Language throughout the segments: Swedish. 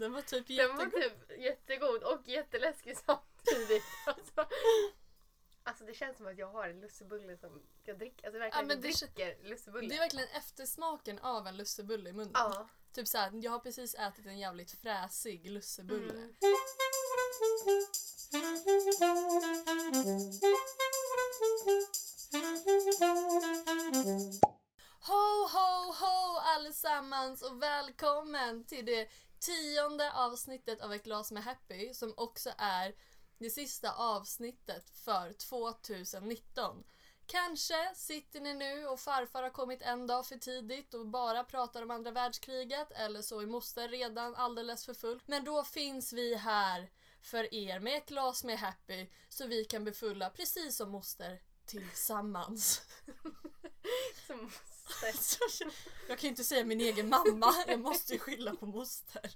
Den var typ Den var jättegod. typ jättegod och jätteläskig samtidigt. Alltså, alltså det känns som att jag har en lussebulle som jag dricker. Alltså verkligen men jag det dricker lussebulle. Det är verkligen eftersmaken av en lussebulle i munnen. Ja. Typ såhär, jag har precis ätit en jävligt fräsig lussebulle. Mm. Ho, ho, ho allesammans och välkommen till det tionde avsnittet av Ett glas med Happy som också är det sista avsnittet för 2019. Kanske sitter ni nu och farfar har kommit en dag för tidigt och bara pratar om andra världskriget eller så är moster redan alldeles för full. Men då finns vi här för er med ett glas med Happy så vi kan befulla precis som moster tillsammans. Jag kan ju inte säga min egen mamma, jag måste ju skylla på moster.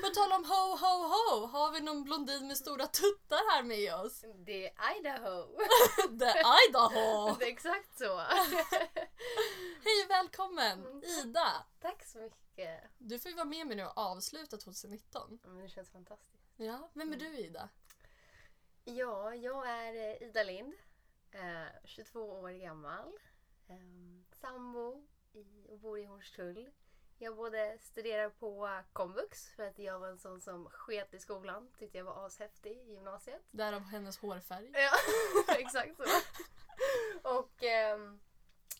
På tal om ho ho ho, har vi någon blondin med stora tuttar här med oss? Det är Idaho. The Idaho! Det är exakt så. Hej och välkommen Ida! Tack så mycket. Du får ju vara med mig nu och avsluta 2019. Ja, men det känns fantastiskt. Ja, vem är du Ida? Ja, jag är eh, Ida Lind. Eh, 22 år gammal. Eh, sambo i, och bor i Hornstull. Jag både studerar på komvux för att jag var en sån som sket i skolan. Tyckte jag var ashäftig i gymnasiet. Därav hennes hårfärg. Ja, exakt så. Och ehm,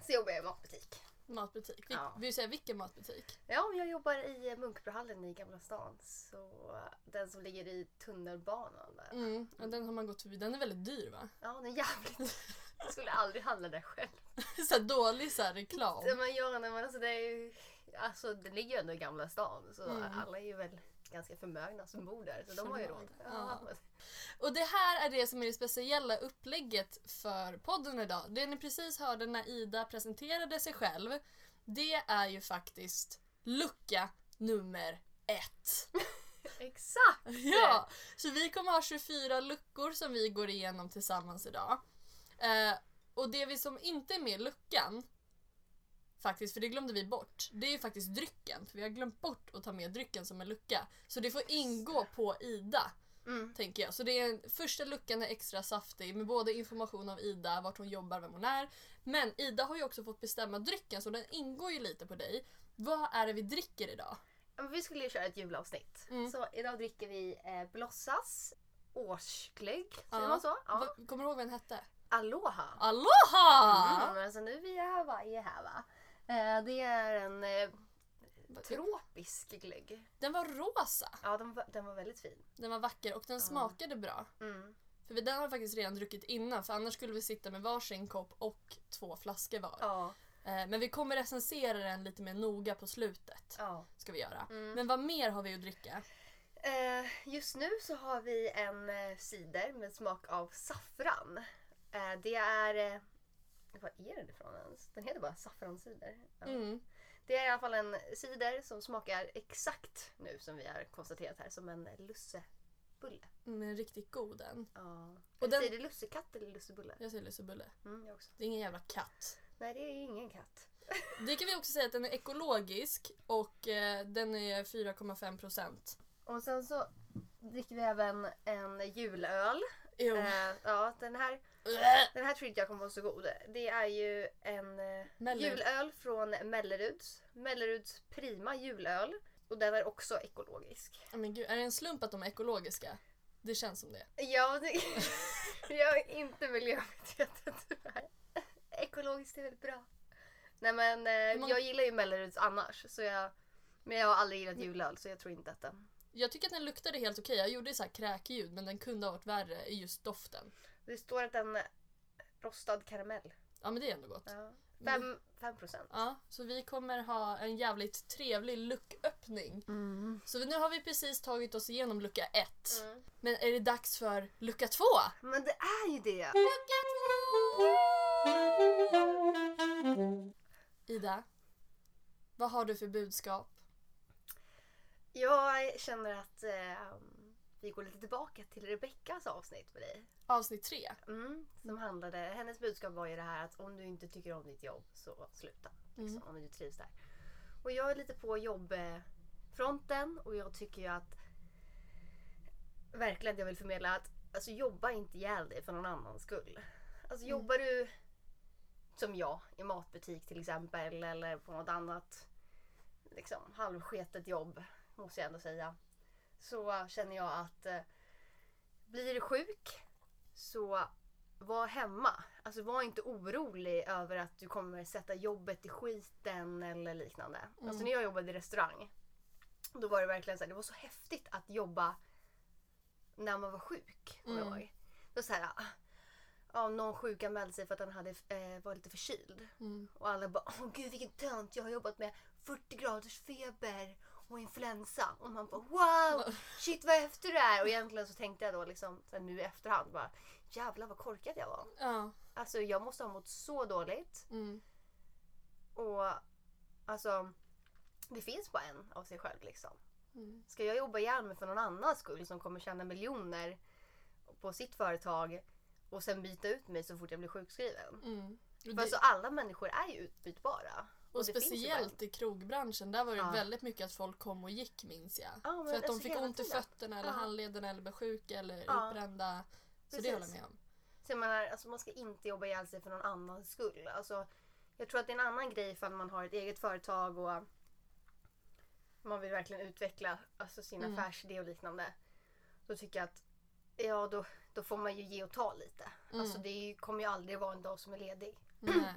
så jobbar jag i matbutik. Matbutik. Vi, Ja. Vill du säga vilken matbutik? Ja, jag jobbar i Munkbrohallen i Gamla stan. Så den som ligger i tunnelbanan där. Mm, den har man gått förbi. Den är väldigt dyr va? Ja, den är jävligt... Jag skulle aldrig handla där själv. så här dålig så här, reklam. Det man gör när man, alltså det är ju, alltså det ligger ju ändå i Gamla stan så Mm. alla är ju väl ganska förmögna som bor där så de har ju råd. Ja. Och det här är det som är det speciella upplägget för podden idag. Det ni precis hörde när Ida presenterade sig själv, det är ju faktiskt lucka nummer ett. Exakt! Ja! Så vi kommer ha 24 luckor som vi går igenom tillsammans idag. Eh, och det vi som inte är med i luckan, faktiskt, för det glömde vi bort, det är ju faktiskt drycken. För vi har glömt bort att ta med drycken som en lucka. Så det får ingå på Ida Mm. tänker jag. Så det är, första luckan är extra saftig med både information av Ida, vart hon jobbar, vem hon är. Men Ida har ju också fått bestämma drycken så den ingår ju lite på dig. Vad är det vi dricker idag? Vi skulle ju köra ett julavsnitt. Mm. Så idag dricker vi eh, Blossas årsglögg. Säger Ja. man så? Ja. Kommer du ihåg vad den hette? Aloha! Aloha! Mm, alltså nu är vi i Hawaii här va. Eh, det är en eh, tropisk glögg. Den var rosa. Ja, den var, den var väldigt fin. Den var vacker och den smakade bra. Mm. För vi- den har vi faktiskt redan druckit innan för annars skulle vi sitta med varsin kopp och två flaskor var. Ja. Eh, Men vi kommer recensera den lite mer noga på slutet. ja. Ska vi göra. Mm. Men vad mer har vi att dricka? Eh, just nu så har vi en eh, cider med smak av saffran. Eh, det är... Eh, var är den ifrån ens? Den heter bara saffrancider. Ja. Mm. Det är i alla fall en cider som smakar exakt nu som vi har konstaterat här som en lussebulle. Men riktigt god den. Ja. Och den- Säger du lussekatt eller lussebulle? Jag säger lussebulle. Mm, jag också. Det är ingen jävla katt. Nej, det är ingen katt. Det kan vi också säga att den är ekologisk och eh, den är 4,5 procent. Och sen så dricker vi även en julöl. Jo. Eh, ja, den här, den här tror inte jag kommer vara så god. Det är ju en eh, Mellerud. julöl från Melleruds. Melleruds prima julöl. Och den är också ekologisk. Men gud, är det en slump att de är ekologiska? Det känns som det. Ja, det, jag är inte miljömedveten tyvärr. Ekologiskt är väldigt bra. Nej men eh, många- jag gillar ju Melleruds annars. Så jag, men jag har aldrig gillat julöl så jag tror inte att den... Jag tycker att den luktade helt okej. Jag gjorde så här kräkljud men den kunde ha varit värre i just doften. Det står att den är rostad karamell. Ja men det är ändå gott. Ja. Fem, fem procent. Ja, så vi kommer ha en jävligt trevlig lucköppning. Mm. Så nu har vi precis tagit oss igenom lucka ett. Mm. Men är det dags för lucka två? Men det är ju det! Lucka två! Ida, vad har du för budskap? Jag känner att eh, vi går lite tillbaka till Rebeckas avsnitt med dig. Avsnitt tre. Mm, som handlade, hennes budskap var ju det här att om du inte tycker om ditt jobb så sluta. Liksom, Om du trivs där. Och jag är lite på jobbfronten fronten och jag tycker ju att verkligen jag vill förmedla att alltså, jobba inte ihjäl dig för någon annans skull. Alltså Mm. jobbar du som jag i matbutik till exempel eller på något annat liksom, halvsketet jobb måste jag ändå säga. Så känner jag att eh, blir du sjuk så var hemma. Alltså var inte orolig över att du kommer sätta jobbet i skiten eller liknande. Mm. Alltså när jag jobbade i restaurang då var det verkligen så här, det var så häftigt att jobba när man var sjuk. Mm. var så här, ah, ja, någon sjukanmälde sig för att han hade, eh, var lite förkyld. Mm. Och alla bara åh gud vilken tönt, jag har jobbat med 40 graders feber och influensa. Och man bara wow, shit vad efter du är. Och egentligen så tänkte jag då liksom nu i efterhand bara jävlar vad korkad jag var. Ja. Alltså jag måste ha mått så dåligt. Mm. Och alltså det finns bara en av sig själv liksom. Mm. Ska jag jobba ihjäl mig för någon annans skull som kommer tjäna miljoner på sitt företag och sen byta ut mig så fort jag blir sjukskriven? Mm. För det, alltså alla människor är ju utbytbara. Och det en. speciellt i krogbranschen, där var det Ja. väldigt mycket att folk kom och gick minns jag. Ja, För att de alltså fick ont i fötterna eller Ja. handlederna eller blev sjuka eller Ja. utbrända. Så det Precis. håller jag med om. Så jag menar, alltså man ska inte jobba ihjäl sig för någon annans skull. Alltså, jag tror att det är en annan grej ifall man har ett eget företag och man vill verkligen utveckla alltså, sin Mm. affärsidé och liknande. Då tycker jag att ja, då, då får man ju ge och ta lite. Mm. Alltså det kommer ju aldrig vara en dag som är ledig. Nej.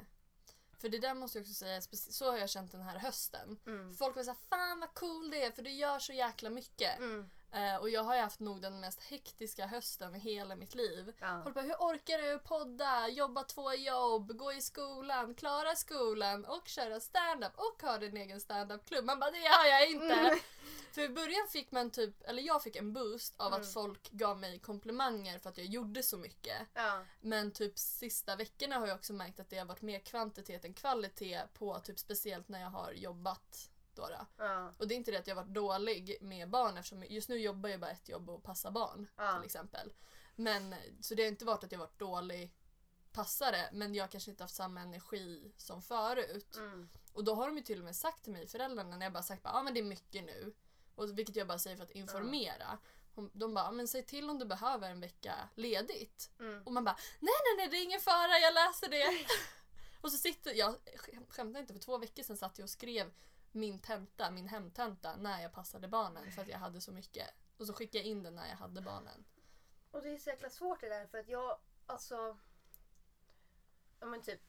För det där måste jag också säga, så har jag känt den här hösten. Mm. Folk var såhär, fan vad cool det är för du gör så jäkla mycket. Mm. Eh, och jag har ju haft nog den mest hektiska hösten i hela mitt liv. Ja. Folk bara, hur orkar du podda, jobba två jobb, gå i skolan, klara skolan och köra stand-up och ha din egen stand-up-klubb? Man bara, det gör jag inte! Mm. För i början fick man typ, eller jag fick en boost av Mm. att folk gav mig komplimanger för att jag gjorde så mycket. Ja. Men typ sista veckorna har jag också märkt att det har varit mer kvantitet än kvalitet på typ speciellt när jag har jobbat. Då. Ja. Och det är inte det att jag varit dålig med barn eftersom just nu jobbar jag bara ett jobb och passar barn Ja. till exempel. Men så det har inte varit att jag varit dålig passare men jag kanske inte haft samma energi som förut. Mm. Och då har de ju till och med sagt till mig, föräldrarna, när jag bara sagt att ah, men det är mycket nu. Och vilket jag bara säger för att informera. Hon- De bara, "Ah, men säg till om du behöver en vecka ledigt. Mm. Och man bara, nej nej nej det är ingen fara, jag läser det. och så sitter jag, skäm- skämtar inte, för två veckor sedan satt jag och skrev min tenta, min hemtenta, när jag passade barnen för att jag hade så mycket. Och så skickade jag in den när jag hade barnen. Och det är så jäkla svårt det där för att jag, alltså... Ja men typ.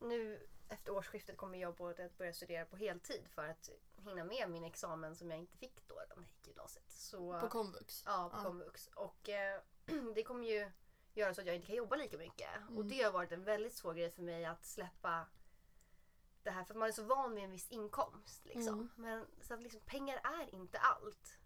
Nu efter årsskiftet kommer jag både att börja studera på heltid för att hinna med min examen som jag inte fick då när jag gick gymnasiet. Så, På komvux. ja, på ja. komvux. Och eh, det kommer ju göra så att jag inte kan jobba lika mycket. Och Mm. det har varit en väldigt svår grej för mig att släppa det här. För man är så van vid en viss inkomst. Liksom. Mm. Men så att liksom, pengar är inte allt.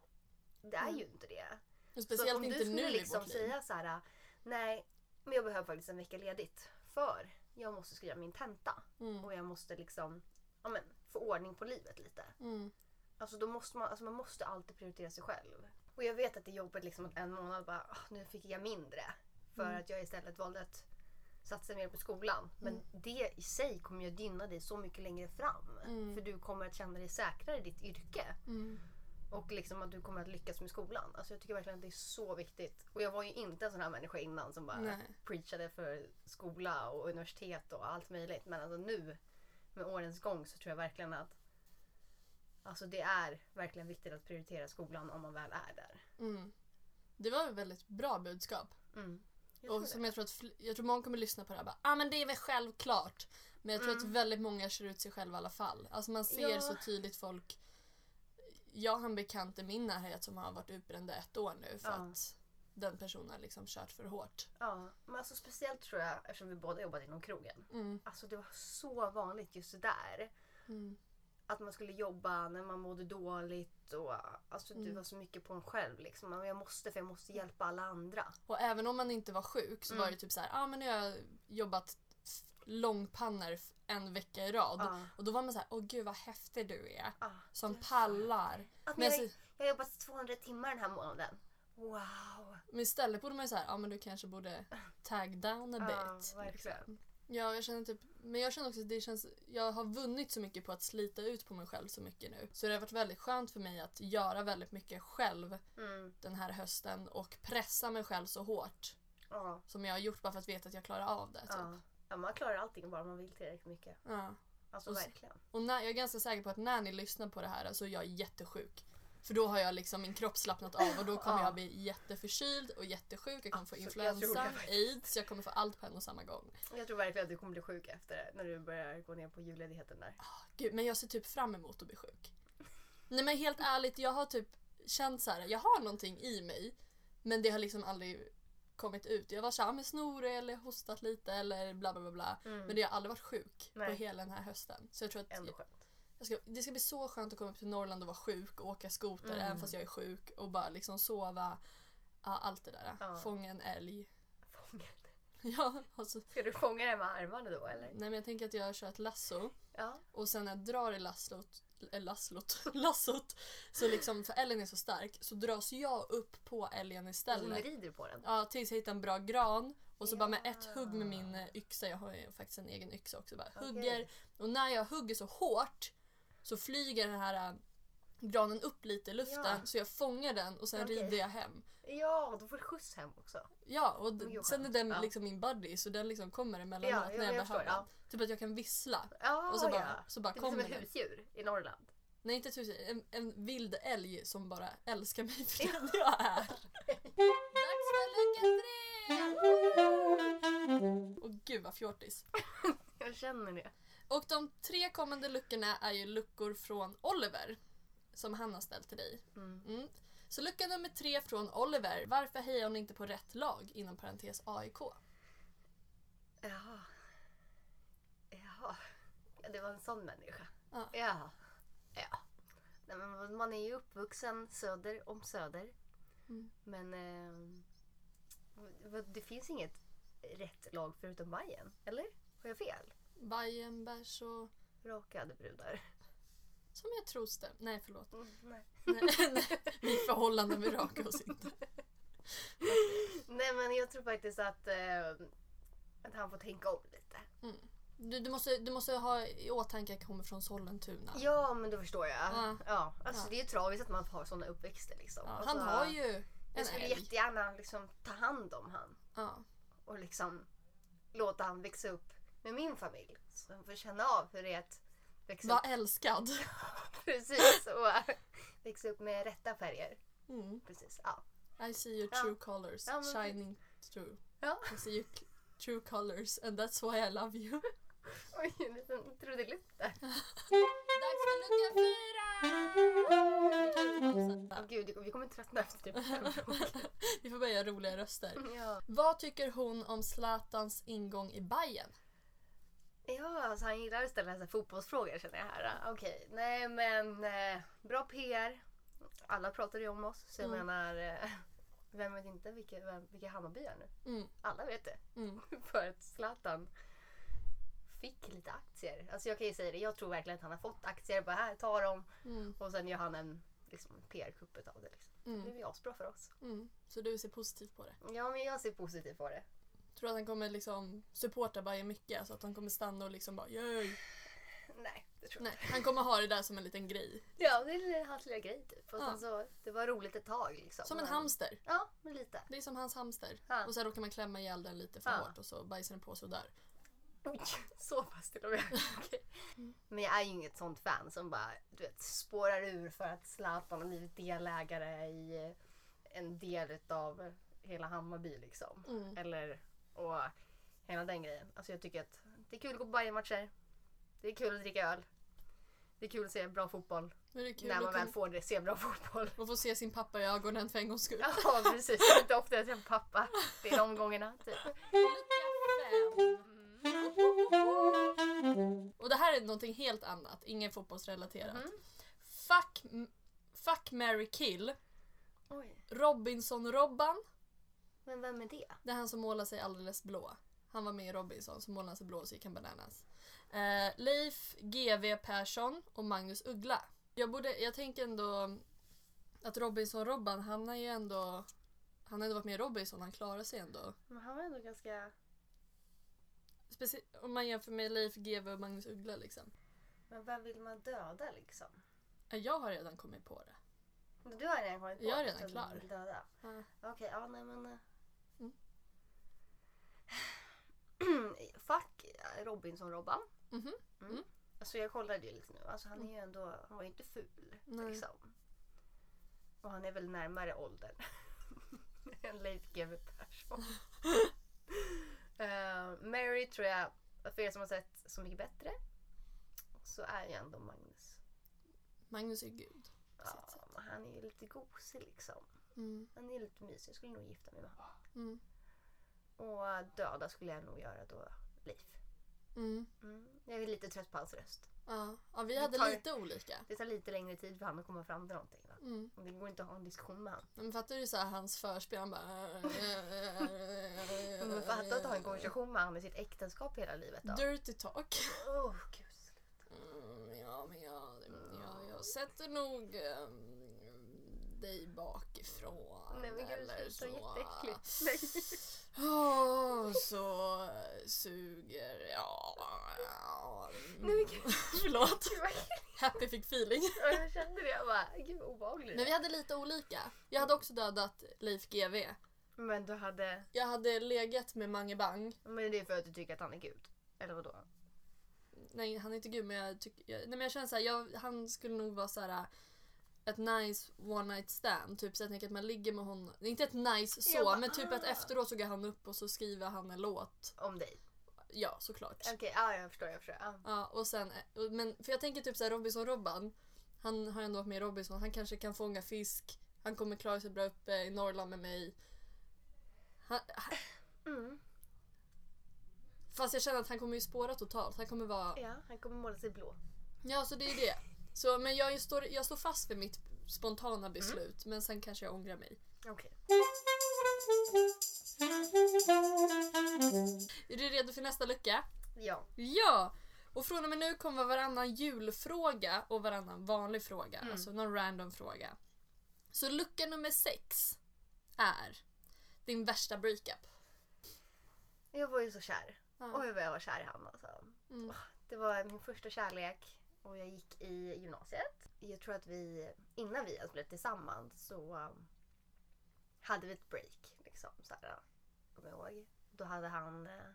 Det är Mm. ju inte det. Och Så speciellt om inte du skulle nu liksom säga så här, nej, men jag behöver faktiskt en vecka ledigt för jag måste skriva min tenta Mm. och jag måste liksom, ja men, få ordning på livet lite. Mm. Alltså då måste man, alltså man måste alltid prioritera sig själv. Och jag vet att det är jobbigt liksom att en månad bara, ah, nu fick jag mindre. För Mm. att jag istället valde att satsa mer på skolan. Men Mm. det i sig kommer ju att gynna dig så mycket längre fram. Mm. För du kommer att känna dig säkrare i ditt yrke. Mm. Och liksom att du kommer att lyckas med skolan. Alltså jag tycker verkligen att det är så viktigt. Och jag var ju inte en sån här människa innan som bara Nej. preachade för skola och universitet och allt möjligt. Men alltså nu med årens gång så tror jag verkligen att Alltså det är verkligen viktigt att prioritera skolan om man väl är där. Mm. Det var ett väldigt bra budskap. Mm. Jag tror Och som jag tror att jag tror många kommer lyssna på det här och bara ah, men det är väl självklart. Men jag tror Mm. att väldigt många kör ut sig själva i alla fall. Alltså man ser Ja. så tydligt folk. Jag har en bekant i min närhet som har varit utbränd ett år nu för Ja. att den personen har liksom kört för hårt. Ja, men alltså speciellt tror jag eftersom vi båda jobbat inom krogen. Mm. Alltså det var så vanligt just där. Mm. Att man skulle jobba när man mådde dåligt och alltså Mm. var så mycket på en själv liksom. Jag måste för jag måste hjälpa alla andra. Och även om man inte var sjuk så Mm. var det typ så här, ah, men nu har jag jobbat långpannor en vecka i rad. Ja. Och då var man så här, åh gud vad häftig du är. Ah, Som pallar. Att Men, jag, jag har jobbat 200 timmar den här månaden. Wow! men istället borde man ju säga, ja men du kanske borde tag down a Ja, bit. verkligen. liksom. Ja, jag känner typ, men jag känner också att det känns, jag har vunnit så mycket på att slita ut på mig själv så mycket nu. Så det har varit väldigt skönt för mig att göra väldigt mycket själv Mm. den här hösten och pressa mig själv så hårt Ja. som jag har gjort bara för att veta att jag klarar av det. Typ. Ja. ja, man klarar allting bara man vill tillräckligt mycket. Ja. Alltså Och verkligen. Och när, jag är ganska säker på att när ni lyssnar på det här så är jag jättesjuk. För då har jag liksom min kropp slappnat av och då kommer Ja. jag bli jätteförkyld och jättesjuk. Jag kommer få jag tror influensa, aids, jag kommer få allt på en och samma gång. Jag tror verkligen att du kommer bli sjuk efter det, när du börjar gå ner på julledigheten där. Gud, men jag ser typ fram emot att bli sjuk. Nej men helt ärligt, jag har typ känt så här, jag har någonting i mig men det har liksom aldrig kommit ut. Jag var såhär, med snorig eller hostat lite eller bla bla bla bla. Mm. Men det har aldrig varit sjuk på Nej. hela den här hösten. Så jag tror att Ändå skönt. Ska, det ska bli så skönt att komma upp till Norrland och vara sjuk och åka skoter Mm. även fast jag är sjuk och bara liksom sova. Ja, allt det där. Ja. Fånga en älg. Fånga. Ja, alltså, Ska du fånga den med armarna då eller? nej men jag tänker att jag kör ett lasso Ja. och sen när jag drar i lasslot, äh, lasslot, lassot så liksom, för älgen är så stark, så dras jag upp på älgen Hon istället. rider på den. Ja, tills jag hittar en bra gran och så bara med Ja. ett hugg med min eh, yxa, jag har ju faktiskt en egen yxa också, bara Okej. hugger. Och när jag hugger så hårt så flyger den här äh, granen upp lite i luften Ja. så jag fångar den och sen Okej. rider jag hem. Ja, då får du skjuts hem också. Ja, och d- sen är den liksom min buddy så den liksom kommer emellanåt Ja, ja, när jag, jag behöver. ja. Typ att jag kan vissla. Ja, Och så bara, så bara Det är som kommer ett den. husdjur i Norrland. Nej inte tusen, en, en vild älg som bara älskar mig för den jag är. Dags för lucka tre! Och gud vad fjortis. Jag känner det. Och de tre kommande luckorna är ju luckor från Oliver. Som han har ställt till dig. Mm. Mm. Så lucka nummer tre från Oliver. Varför hejar hon inte på rätt lag? Inom parentes AIK. Jaha. Jaha. Ja, det var en sån människa. Ja. Ja. Ja. Nej, men man är ju uppvuxen söder om Söder. Mm. Men eh, det finns inget rätt lag förutom Bayern eller? Har jag fel? Bajenbergs och... Rakade brudar. Som jag tror stäm- Nej förlåt. Mm, nej. Nej, nej. Mitt förhållande med rakar oss inte. nej men jag tror faktiskt att, eh, att han får tänka om lite. Mm. Du, du, måste, du måste ha i åtanke att jag kommer från Sollentuna. Ja men då förstår jag. Ja. Ja. Alltså, Ja. Det är ju tragiskt att man har sådana uppväxter liksom. Ja, Alltså, han har ju en Jag skulle älg. jättegärna liksom ta hand om han. Ja. och liksom låta han växa upp med min familj. Så han får känna av hur det är att växa Var upp, älskad. precis, och växa upp med rätta färger. Mm. Precis, ja. I see your Ja. true colors Ja, men shining through. ja. I see your true colors and that's why I love you. Oj, en liten trudelutt där. Dags för lucka fyra! Åh gud, vi kommer tröttna efter typ fem. Vi får börja göra roliga röster. ja. Vad tycker hon om Zlatans ingång i Bayern? Ja, alltså han gillar att ställa så fotbollsfrågor känner jag här. Okej, nej men eh, bra PR. Alla pratar ju om oss, så jag Mm. menar eh, vem vet inte vilka, vem, vilka Hammarby är nu? Mm, Alla vet det. mm, för att Zlatan fick lite aktier. Alltså jag kan ju säga det, jag tror verkligen att han har fått aktier. Bara här, ta dem. mm, Och sen gör han en liksom, PR-kupp av det. Liksom. Det mm, blir asbra för oss. mm. Så du ser positivt på det? Ja, men jag ser positivt på det. Tror du att han kommer liksom supporta Bayern mycket? Alltså att han kommer stanna och liksom bara yay. Nej, det tror jag Nej, han kommer ha det där som en liten grej. Ja, det är hans lilla grej typ. Och Ja. sen så, det var roligt ett tag liksom. Som en Men- hamster. Ja, men lite. Det är som hans hamster. Ja. Och sen råkar man klämma ihjäl den lite för Ja. hårt och så bajsar den på sådär. Oj, så pass till och med. Okej. Men jag är ju inget sånt fan som bara du vet, spårar ur för att Zlatan har blivit delägare i en del av hela Hammarby liksom. Mm. Eller och hela den grejen. Alltså jag tycker att det är kul att gå på Bayern-matcher. Det är kul att dricka öl. Det är kul att se bra fotboll. När man väl får det, se bra fotboll. och få se sin pappa i ögonen för en gångs skull. Ja precis, det är inte ofta jag träffar pappa. Det är de gångerna. Typ. Och det här är någonting helt annat, inget fotbollsrelaterat. Mhm. Fuck, fuck, Mary kill. Robinson-Robban. Men vem är det? Det är han som målar sig alldeles blå. Han var med i Robinson, så målade han sig blå och så gick han bananas. Eh, Leif GW Persson och Magnus Uggla. Jag, borde, jag tänker ändå att Robinson-Robban, han har ju ändå han har ändå varit med i Robinson, han klarar sig ändå. Men han var ändå ganska... Specie- om man jämför med Leif GW och Magnus Uggla liksom. Men vem vill man döda liksom? Ja, Jag har redan kommit på det. Du har redan kommit på Jag är redan klar. Döda. Ja. Okej, ja nej men... eh. Mm. Fuck Robinson-Robban. Mhm. Mm. Mm. Alltså jag kollade ju lite nu. Alltså han är ju ändå, han var ju inte ful. Nej. Liksom. Och han är väl närmare åldern än Leif GW Persson. uh, Mary tror jag, för er som har sett Så mycket bättre, så är ju ändå Magnus. Magnus är gud. Ja, han är ju lite gosig liksom. Mm. Han är lite mysig. Jag skulle nog gifta mig med honom. Mm. Och döda skulle jag nog göra då Leif. Mm. Mm. Jag är lite trött på hans röst. Ja. ja, vi hade tar- lite olika. Det tar lite längre tid för han att komma fram till någonting. Va? Mm. Det går inte att ha en diskussion med honom. Men fattar du så här, hans förspel? Han bara... Men fatta att ha en konversation med honom i sitt äktenskap hela livet då. Dirty talk. Oh, gud. Mm, ja, men jag, jag, jag sätter nog ehm, dig bakifrån. Nej men gud, eller så. är jätteäckligt. Nej. Så suger jag. Ja, Nej, men gud. Förlåt. Happy fick feeling. Ja, Jag kände det. Jag bara, gud vad obehagligt. Men vi hade lite olika. Jag hade också dödat Leif GW. Men du hade... Jag hade legat med Mange Bang. Men det är för att du tycker att han är gud? Eller vadå? Nej, han är inte gud men jag tycker... Nej men jag känner såhär, han skulle nog vara såhär ett nice one night stand. Typ så jag tänker att man ligger med honom. Inte ett nice så, bara, men typ att ah. efteråt så går han upp och så skriver han en låt. Om dig? Ja, såklart. Okej, ja jag förstår. Jag förstår. Ja. Ja, och sen, och- men för jag tänker typ såhär Robinson-Robban. Han har ändå varit med i Robinson. Han kanske kan fånga fisk. Han kommer klara sig bra uppe i Norrland med mig. Han, han, Mm. fast jag känner att han kommer ju spåra totalt. Han kommer vara... ja, han kommer måla sig blå. Ja, så det är det. Så, men jag står, jag står fast vid mitt spontana beslut. Men sen kanske jag ångrar mig. Okej. Är du redo för nästa lucka? Ja. Ja! Och från och med nu kommer varannan julfråga och varannan vanlig fråga. Mm. Alltså någon random fråga. Så lucka nummer sex är din värsta breakup. Jag var ju så kär. Ja. Oj vad jag var kär i honom alltså. Mm. Det var min första kärlek och jag gick i gymnasiet. Jag tror att vi, innan vi ens blev tillsammans så um, hade vi ett break. Liksom, så här, kommer jag ihåg. Då hade han uh,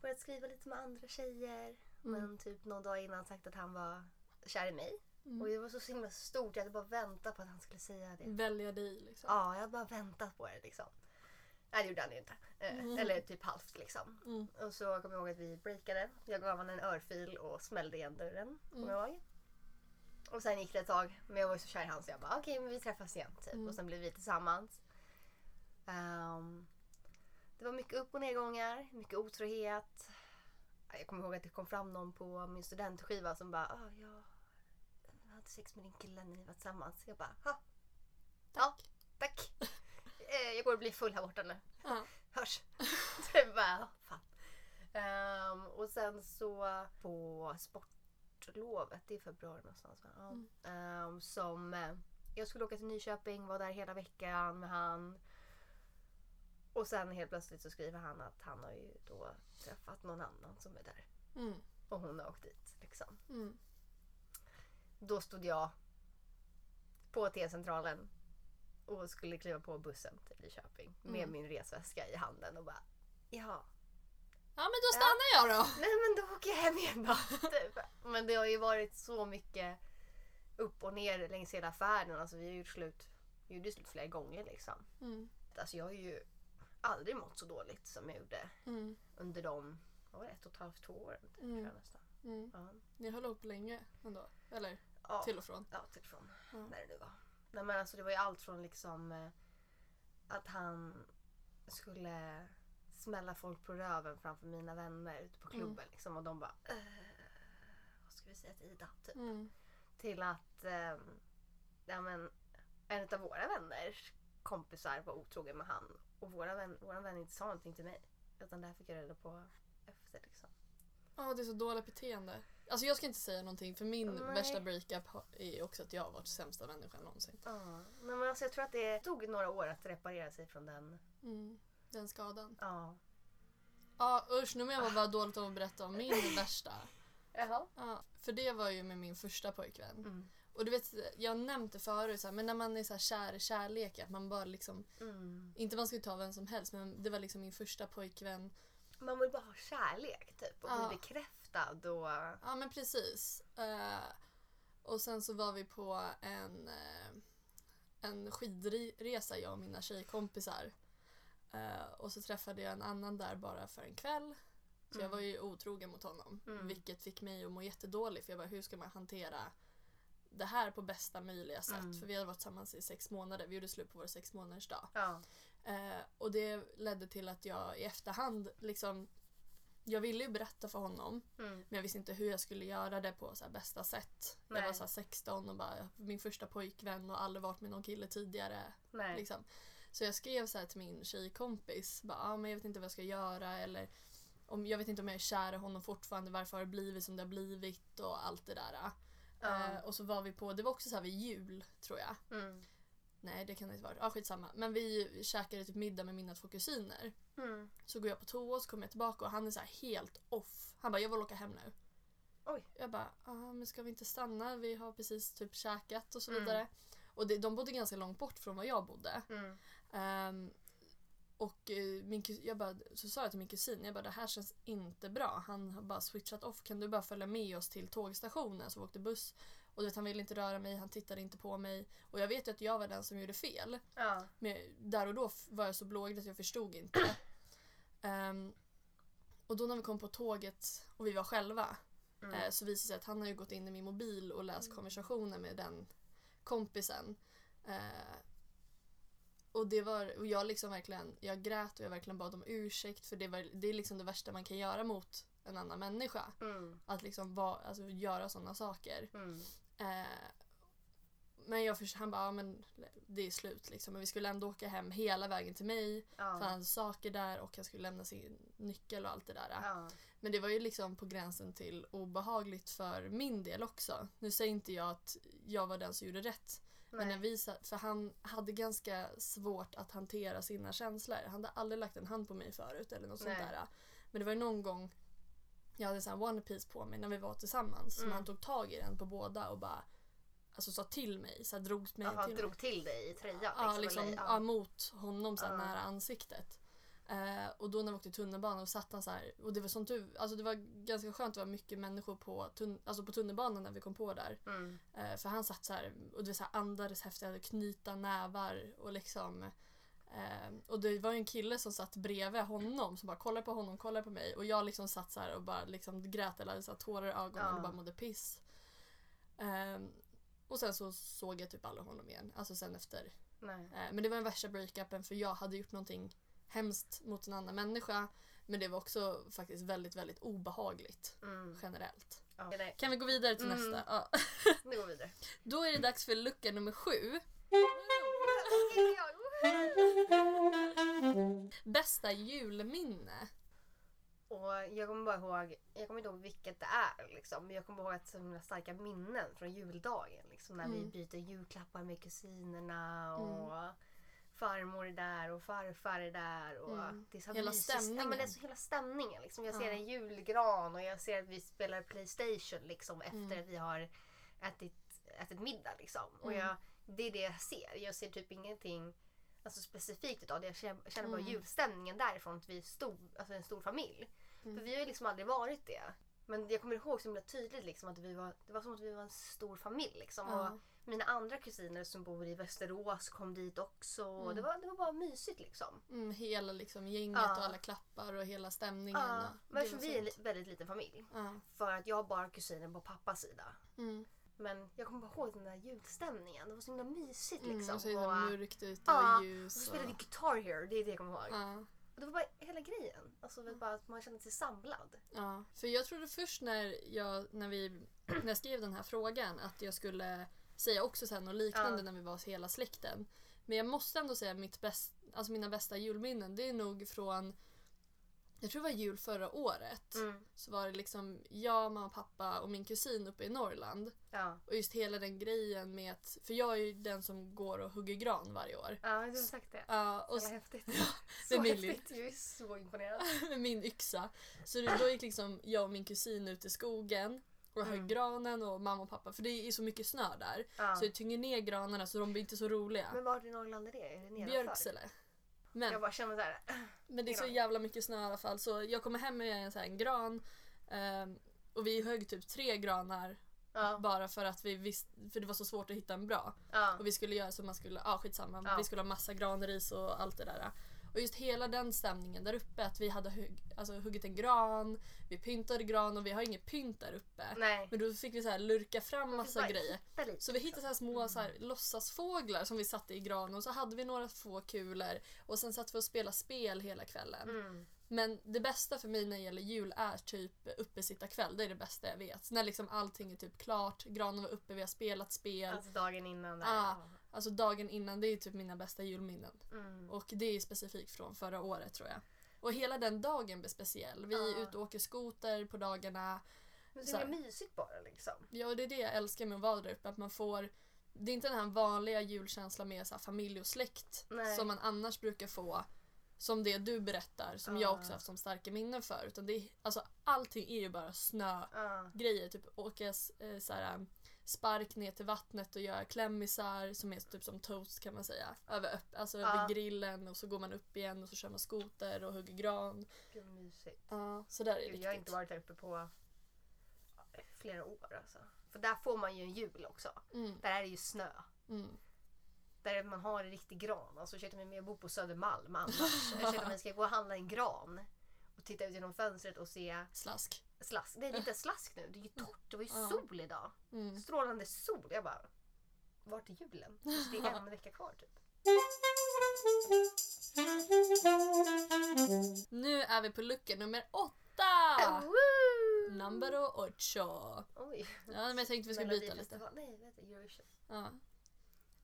börjat skriva lite med andra tjejer. Mm. Men typ någon dag innan sagt att han var kär i mig. Mm. Och det var så himla stort. Jag hade bara väntat på att han skulle säga det. Välja dig liksom. Ja, jag hade bara väntat på det liksom. Nej, det gjorde han ju inte. Eh, Mm. Eller typ halvt liksom. Mm. Och så kommer jag ihåg att vi breakade. Jag gav honom en örfil och smällde igen dörren. Kommer Mm. jag ihåg. Och sen gick det ett tag. Men jag var ju så kär i honom så jag bara okej, men vi träffas igen. Typ. Mm. Och sen blev vi tillsammans. Ehm, det var mycket upp och nedgångar. Mycket otrohet. Jag kommer ihåg att det kom fram någon på min studentskiva som bara ah, jag hade sex med din kille när ni var tillsammans. Jag bara ha, Tack. tack. Jag går och blir full här borta nu. Ja. Hörs. det bara, fan. Ehm, och sen så på sportlovet, det är februari någonstans va? Mm. Ehm, som, eh, jag skulle åka till Nyköping, var där hela veckan med han. Och sen helt plötsligt så skriver han att han har ju då träffat någon annan som är där. Mm. Och hon har åkt dit liksom. Mm. Då stod jag på T-centralen och skulle kliva på bussen till Nyköping med Mm. min resväska i handen och bara ja, Ja men då stannar jag då. nej men då åker jag hem igen då. typ. Men det har ju varit så mycket upp och ner längs hela färden. Alltså vi har gjort slut, vi gjorde slut flera gånger liksom. Mm. Alltså jag har ju aldrig mått så dåligt som jag gjorde Mm. under de, var det, ett och ett halvt, två åren typ, Mm. jag nästan. Mm. Ja. Ni höll upp länge ändå. Eller Ja. till och från. Ja, till och från. Ja. När det nu var. Nej, men alltså, det var ju allt från liksom eh, att han skulle smälla folk på röven framför mina vänner ute på klubben. Liksom, och de bara eh, Vad ska vi säga till Ida? Typ. Mm. Till att eh, ja, men, en av våra vänners kompisar var otrogen med han. Och våra vän, våra vän inte sa någonting till mig. Utan det här fick jag reda på efter. Liksom. Ja, det är så dåligt beteende. Alltså jag ska inte säga någonting för min Nej. värsta breakup är också att jag har varit sämsta människan någonsin. Ja. Men alltså, jag tror att det tog några år att reparera sig från den. Mm. Den skadan. Ja. Ja usch, nu mår jag bara dåligt av att berätta om min värsta. Jaha. Ja, för det var ju med min första pojkvän. Mm. Och du vet, jag har nämnt det förut, så här, men när man är så här kär i kärlek, att man bara liksom, Mm. inte man ska ta vem som helst, men det var liksom min första pojkvän. Man vill bara ha kärlek typ och Ja. bli bekräftad och... Ja men precis. Eh, och sen så var vi på en, eh, en skidresa jag och mina tjejkompisar. Eh, och så träffade jag en annan där bara för en kväll. Så jag Mm. var ju otrogen mot honom. Mm. Vilket fick mig att må jättedåligt för jag bara hur ska man hantera det här på bästa möjliga sätt? Mm. För vi hade varit tillsammans i sex månader. Vi gjorde slut på vår sex månaders dag. Ja. Eh, och det ledde till att jag i efterhand liksom jag ville ju berätta för honom Mm. men jag visste inte hur jag skulle göra det på så bästa sätt. Jag Nej. var så här 16 och bara min första pojkvän och aldrig varit med någon kille tidigare. Liksom. Så jag skrev så här till min tjejkompis. Bara, ah, men jag vet inte vad jag ska göra eller om, jag vet inte om jag är kär i honom fortfarande. Varför har det blivit som det har blivit och allt det där. Ja. Eh, och så var vi på, det var också så vid jul tror jag. Mm. Nej det kan det inte vara. Ja skitsamma. Men vi käkade typ middag med mina två kusiner. Mm. Så går jag på toa och så kommer jag tillbaka och han är så helt off. Han bara jag vill åka hem nu. Oj. Jag bara, ah, men ska vi inte stanna? Vi har precis typ käkat och så Mm. vidare. Och det, de bodde ganska långt bort från var jag bodde. Mm. Ehm, och eh, min jag bara, så sa jag till min kusin, jag bara det här känns inte bra. Han har bara switchat off. Kan du bara följa med oss till tågstationen? Så vi åkte buss. Och vet, han ville inte röra mig, han tittade inte på mig. Och jag vet ju att jag var den som gjorde fel. Ja. Men där och då var jag så blåögd att jag förstod inte. Ehm, och då när vi kom på tåget och vi var själva Mm. eh, så visade det sig att han har gått in i min mobil och läst konversationer med den kompisen. Eh, och det var, och jag liksom verkligen, jag grät och jag verkligen bad om ursäkt för det, var, det är liksom det värsta man kan göra mot en annan människa. Mm. Att liksom va, alltså, göra sådana saker. Mm. Eh, men jag först, han bara, ja, men det är slut liksom. Men vi skulle ändå åka hem hela vägen till mig. För han Ja. hade saker där och han skulle lämna sin nyckel och allt det där. Ja. Men det var ju liksom på gränsen till obehagligt för min del också. Nu säger inte jag att jag var den som gjorde rätt. Men när vi för han hade ganska svårt att hantera sina känslor. Han hade aldrig lagt en hand på mig förut eller något sånt Nej. där. Men det var ju någon gång jag hade en One Piece på mig när vi var tillsammans. Mm. han tog tag i den på båda och bara alltså, sa till mig. Så här, drog mig Jaha, till drog till dig i tröjan? Ja, liksom eller? ja. mot honom så här, Ja. nära ansiktet. Eh, och då när vi åkte tunnelbanan och satt han så här, och det var sånt du, alltså det var ganska skönt, det var mycket människor på, tunn, alltså på tunnelbanan när vi kom på där. Mm. Eh, för han satt så här och det var så här andades häftigt, knyta nävar och liksom eh, och det var ju en kille som satt bredvid honom som bara kollade på honom, kollade på mig och jag liksom satt så här och bara liksom grät eller hade så här tårar i ögonen Ja. och bara mådde piss. Eh, och sen så såg jag typ aldrig honom igen, alltså sen efter Nej. Eh, Men det var den värsta breakupen för jag hade gjort någonting hemskt mot en annan människa. Men det var också faktiskt väldigt, väldigt obehagligt Mm. generellt. Ja. Kan vi gå vidare till Mm. nästa? Ja. Nu går vi vidare. Då är det dags för lucka nummer sju. Bästa julminne. Och jag kommer bara ihåg, jag kommer inte ihåg vilket det är liksom. Men jag kommer ihåg att så himla starka minnen från juldagen. Liksom, när vi Mm. byter julklappar med kusinerna och farmor är där och farfar är där. Och Mm. det är så Hela mysigt. Ja, stämningen. men det är så hela stämningen. Liksom. Jag ser Ja. en julgran och jag ser att vi spelar Playstation liksom, efter Mm. att vi har ätit, ätit middag. Liksom. Och Mm. jag, det är det jag ser. Jag ser typ ingenting alltså, specifikt utav det. Jag känner, känner bara Mm. julstämningen därifrån. Att vi är stor, alltså en stor familj. Mm. För vi har ju liksom aldrig varit det. Men jag kommer ihåg så himla tydligt liksom att vi var, det var som att vi var en stor familj. Liksom. Ja. Och mina andra kusiner som bor i Västerås kom dit också. Mm. det, var, det var bara mysigt liksom. Mm, hela liksom gänget Ja. och alla klappar och hela stämningen. Ja, men vi är en väldigt liten familj. För att jag har bara kusiner på pappas sida. Mm. Men jag kommer bara ihåg den där julstämningen. Det var så himla mysigt Mm, liksom. och så och, mörkt ute Ja, och och ljus. så Och, spelade vi Guitar Hero, det är det jag kommer ihåg. ja. Och det var bara hela grejen. Alltså vet bara att man kände sig samlad. Ja, för jag trodde först när jag, när vi, när jag skrev den här frågan att jag skulle säga också så här något liknande Ja. när vi var hela släkten. Men jag måste ändå säga mitt bäst, alltså mina bästa julminnen det är nog från jag tror det var jul förra året. Mm. Så var det liksom jag, mamma, pappa och min kusin uppe i Norrland. Ja. Och just hela den grejen med att, för jag är ju den som går och hugger gran varje år. ja, du har sagt det. Ja, och Så häftigt. det så min häftigt. Jag är så imponerad. med min yxa. Så då gick liksom jag och min kusin ut i skogen och högg Mm. granen och mamma och pappa för det är så mycket snö där. Ja. Så det tynger ner granarna så de blir inte så roliga. Men var i Norrland är det? Är det nedanför? Björksele. Men, Jag bara känner så här. men det är så jävla mycket snö i alla fall så jag kommer hem med en, så här, en gran ehm, och vi högg typ tre granar Ja. bara för att vi visste, för det var så svårt att hitta en bra. Ja. Och vi skulle göra så man skulle, ja skitsamma, Ja. vi skulle ha massa granris och allt det där. Och just hela den stämningen där uppe, att vi hade hugg, alltså, huggit en gran, vi pyntade gran och vi har inget pynt där uppe. Nej. Men då fick vi så här lurka fram massa grejer. Så vi hittade så här små Mm. så här, låtsasfåglar som vi satte i granen och så hade vi några få kulor och sen satt vi och spelade spel hela kvällen. Mm. Men det bästa för mig när det gäller jul är typ uppesittarkväll. Det är det bästa jag vet. När liksom allting är typ klart, granen var uppe, vi har spelat spel. Alltså dagen innan. Där. Ah. Alltså dagen innan, det är typ mina bästa julminnen. Mm. Och det är specifikt från förra året tror jag. Och hela den dagen blir speciell. Vi är ute och åker skoter på dagarna. Men här. är det mysigt bara liksom. Ja, och det är det jag älskar med att vara där uppe. Att man får... Det är inte den här vanliga julkänslan med så familj och släkt Nej. som man annars brukar få. Som det du berättar, som Ja. jag också haft som starka minnen för. Utan det är, alltså, allting är ju bara snögrejer. Ja. Typ åka eh, så här, spark ner till vattnet och göra klämmisar som är typ som toast kan man säga. Över, alltså Ja. över grillen och så går man upp igen och så kör man skoter och hugger gran. Gud vad mysigt. Ja, så där är det Gud, jag har inte varit där uppe på flera år alltså. För där får man ju en jul också. Mm, Där är det ju snö. mm. Där man har en riktig gran. Alltså ursäkta mig men jag bor på Södermalm annars. Ursäkta mig ska jag gå och handla en gran och titta ut genom fönstret och se Slask. slask. Det är lite slask nu. Det är ju torrt. Det var ju Ja. sol idag. Mm. Strålande sol. Jag bara, vart är julen? Det är en vecka kvar typ. Nu är vi på lucka nummer åtta! Woo! Numero ocho. Oj. Ja, men jag tänkte vi skulle byta lite. Melodifestival. Nej, vad heter det? Eurovision. Ja.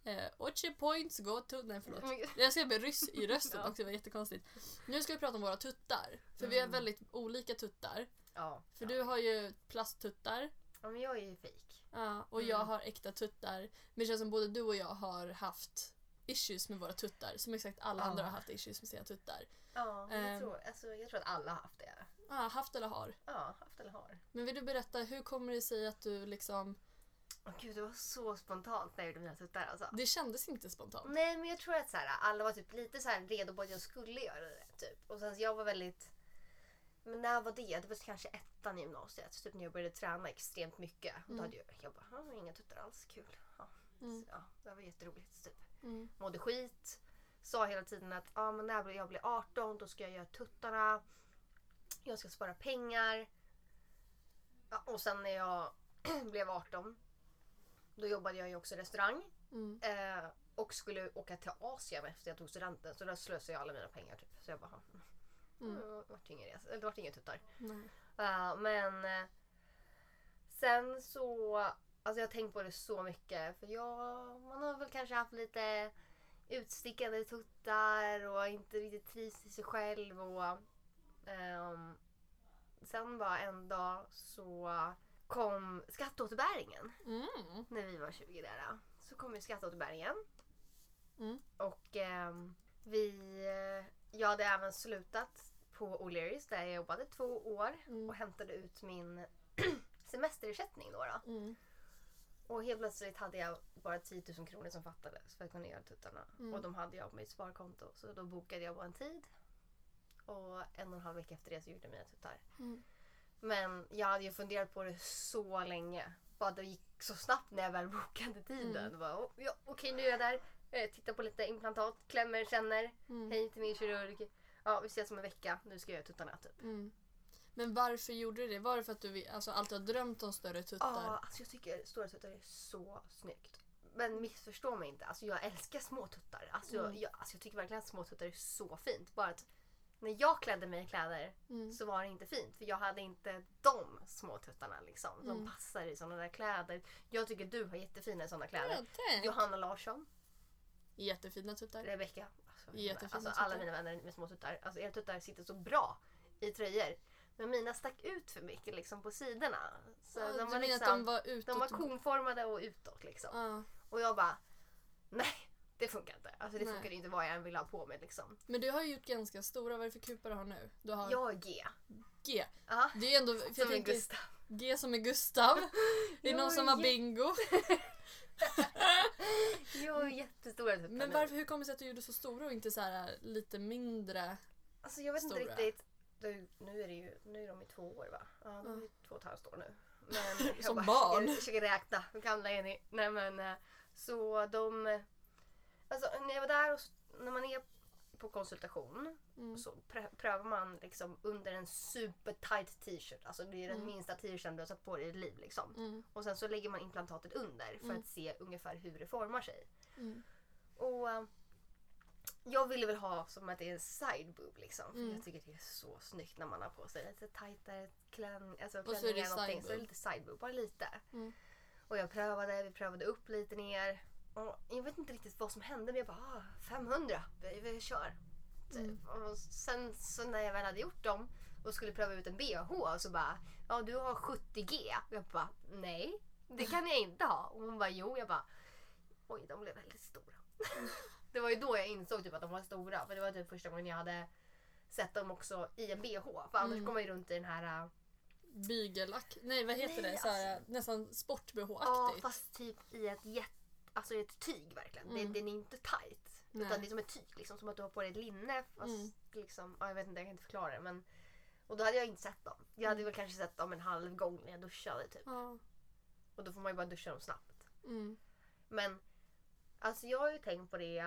Eh, ocho points go to... Nej förlåt. Gud. Jag ska bli ryss i rösten också, det var jättekonstigt. Nu ska vi prata om våra tuttar. För vi har Mm. väldigt olika tuttar. Ja. För ja. du har ju plasttuttar Ja, men jag är ju fejk. ja, och Mm. jag har äkta tuttar. Men det känns som både du och jag har haft issues med våra tuttar. Som exakt alla andra har haft issues med sina tuttar. Ja, men Ehm. jag, tror, alltså, jag tror att alla har haft det. Ja, haft eller har. Ja, haft eller har. Men vill du berätta, hur kommer det sig att du liksom... Åh, Gud, det var så spontant när jag gjorde mina tuttar alltså. Det kändes inte spontant. Nej, men jag tror att så här, alla var typ lite så här redo på att jag skulle göra det. Typ. Och sen jag var väldigt... Men när var det? Det var kanske ettan i gymnasiet. Typ när jag började träna extremt mycket. Och då Mm. hade jag, jag bara, "Ah, inga tuttar alls, kul. Ja. Mm. Så, ja, det var jätteroligt. Typ. Mm. Mådde skit. Sa hela tiden att ah, men när jag blir 18 då ska jag göra tuttarna. Jag ska spara pengar. Ja, och sen när jag blev 18 då jobbade jag ju också i restaurang. Mm. Eh, och skulle åka till Asien efter jag tog studenten. Så där slösade jag alla mina pengar. Typ. Så jag bara, Mm. mm. det vart ingen resa. Det vart inga tuttar. Eh, men eh, sen så, alltså jag har tänkt på det så mycket. För jag, man har väl kanske haft lite utstickande tuttar och inte riktigt trivs i sig själv. Och, ehm, sen bara en dag så kom skatteåterbäringen Mm. när vi var 20 där. Så kom ju skatteåterbäringen. Mm. Och ehm, vi, eh, jag hade även slutat på O'Learys där jag jobbade två år Mm. och hämtade ut min semesterersättning då, då. Mm. Och helt plötsligt hade jag bara 10 000 kronor som fattades för att kunna göra tuttarna. Mm. Och de hade jag på mitt sparkonto. Så då bokade jag bara en tid. Och en och en halv vecka efter det så gjorde jag mina tuttar. Mm. Men jag hade ju funderat på det så länge. Bara det gick så snabbt när jag väl bokade tiden. Mm. Bara, "Oh, ja, Okej, nu är jag där. Eh, tittar på lite implantat, klämmer, känner. Mm. Hej till min kirurg. Ja, vi ses om en vecka. Nu ska jag göra tuttarna typ. Mm. Men varför gjorde du det? Var det för att du alltså, alltid har drömt om större tuttar? Ja, alltså jag tycker stora tuttar är så snyggt. Men missförstå mig inte. Alltså jag älskar små tuttar. Alltså, Mm. jag, alltså jag tycker verkligen att små tuttar är så fint. Bara att när jag klädde mig i kläder Mm. så var det inte fint. För jag hade inte de små tuttarna liksom. De Mm. passar i sådana där kläder. Jag tycker du har jättefina sådana kläder. Ja. Johanna Larsson, Jättefina tuttar. Reflecka. Alltså, Jättefina alltså, tuttar. alla mina vänner med små tuttar. Alltså era tuttar sitter så bra i tröjor. Men mina stack ut för mycket liksom på sidorna. Så Ja, de du var liksom, att de var utåt? de var konformade och utåt liksom. Ja. Och jag bara, nej det funkar inte. Alltså det Nej. funkar inte vad jag än vill ha på mig liksom. Men du har ju gjort ganska stora, vad är det för kupor du har nu? Du har Jag är G. G. Ja, Det är ändå, för jag som tänker, Gustav. G som är Gustav. Det är Jag någon som har bingo. Jag har jättestora tuttar Men nu. varför, hur kommer det sig att du gjorde så stora och inte så här lite mindre? Alltså jag vet Stora. inte riktigt. Nu, nu är det ju, nu är de i två år va? Ja, de är två och ett halvt år nu. Men jag Som bara barn. Försöker, försöker räkna. Hur gamla är ni? Nej men eh, så de... Alltså när jag var där och när man är på konsultation Mm. så prö- prövar man liksom under en super tight t-shirt. Alltså det är den Mm. minsta t-shirten du har satt på dig i ditt liv liksom. Mm. Och sen så lägger man implantatet under för Mm. att se ungefär hur det formar sig. Mm. Och eh, jag ville väl ha som att det är en side boob liksom. För Mm. jag tycker det är så snyggt när man har på sig lite tajtare klän, alltså så det eller någonting. side Så det är boob. lite side boob, bara lite. Och jag prövade, vi prövade upp lite ner. Och jag vet inte riktigt vad som hände men jag bara ah, 500, vi, vi kör. Mm. Och sen så när jag väl hade gjort dem och skulle pröva ut en bh så bara ja du har 70G. Och jag bara nej det kan jag inte ha. Och hon bara jo. Jag bara oj de blev väldigt stora. det var ju då jag insåg typ att de var stora. För det var typ första gången jag hade sett dem också i en bh. För annars Mm. går man ju runt i den här äh, Bygelack. Nej vad heter Nej, det? Så här, nästan Ja sport-bh-aktigt. fast typ i ett, jätt, alltså ett tyg verkligen. Mm. Det, den är inte tight. Nej. Utan det är som ett tyg. Liksom, som att du har på dig ett linne. Fast Mm. liksom, ja, jag vet inte, jag kan inte förklara det. Men, och då hade jag inte sett dem. Jag hade Mm. väl kanske sett dem en halv gång när jag duschade typ. Ja. Och då får man ju bara duscha dem snabbt. Mm. Men alltså jag har ju tänkt på det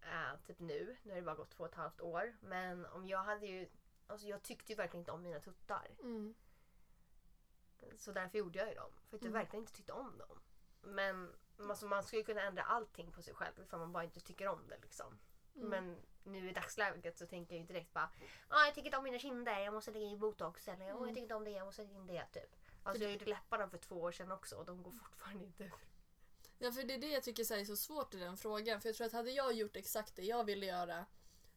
äh, typ nu. Nu har det bara gått två och ett halvt år. Men om jag hade ju Alltså jag tyckte ju verkligen inte om mina tuttar. Mm. Så därför gjorde jag ju dem. För att jag Mm. verkligen inte tyckte om dem. Men alltså, man skulle kunna ändra allting på sig själv ifall man bara inte tycker om det. Liksom. Mm. Men nu i dagsläget så tänker jag ju direkt bara ah, jag tycker inte om mina kinder, jag måste lägga i botox. Eller "Åh, Mm. jag tycker inte om det, jag måste lägga in det. Typ. Alltså jag gjorde läpparna för två år sedan också och de går fortfarande inte ur. Ja, för det är det jag tycker är så svårt i den frågan. För jag tror att hade jag gjort exakt det jag ville göra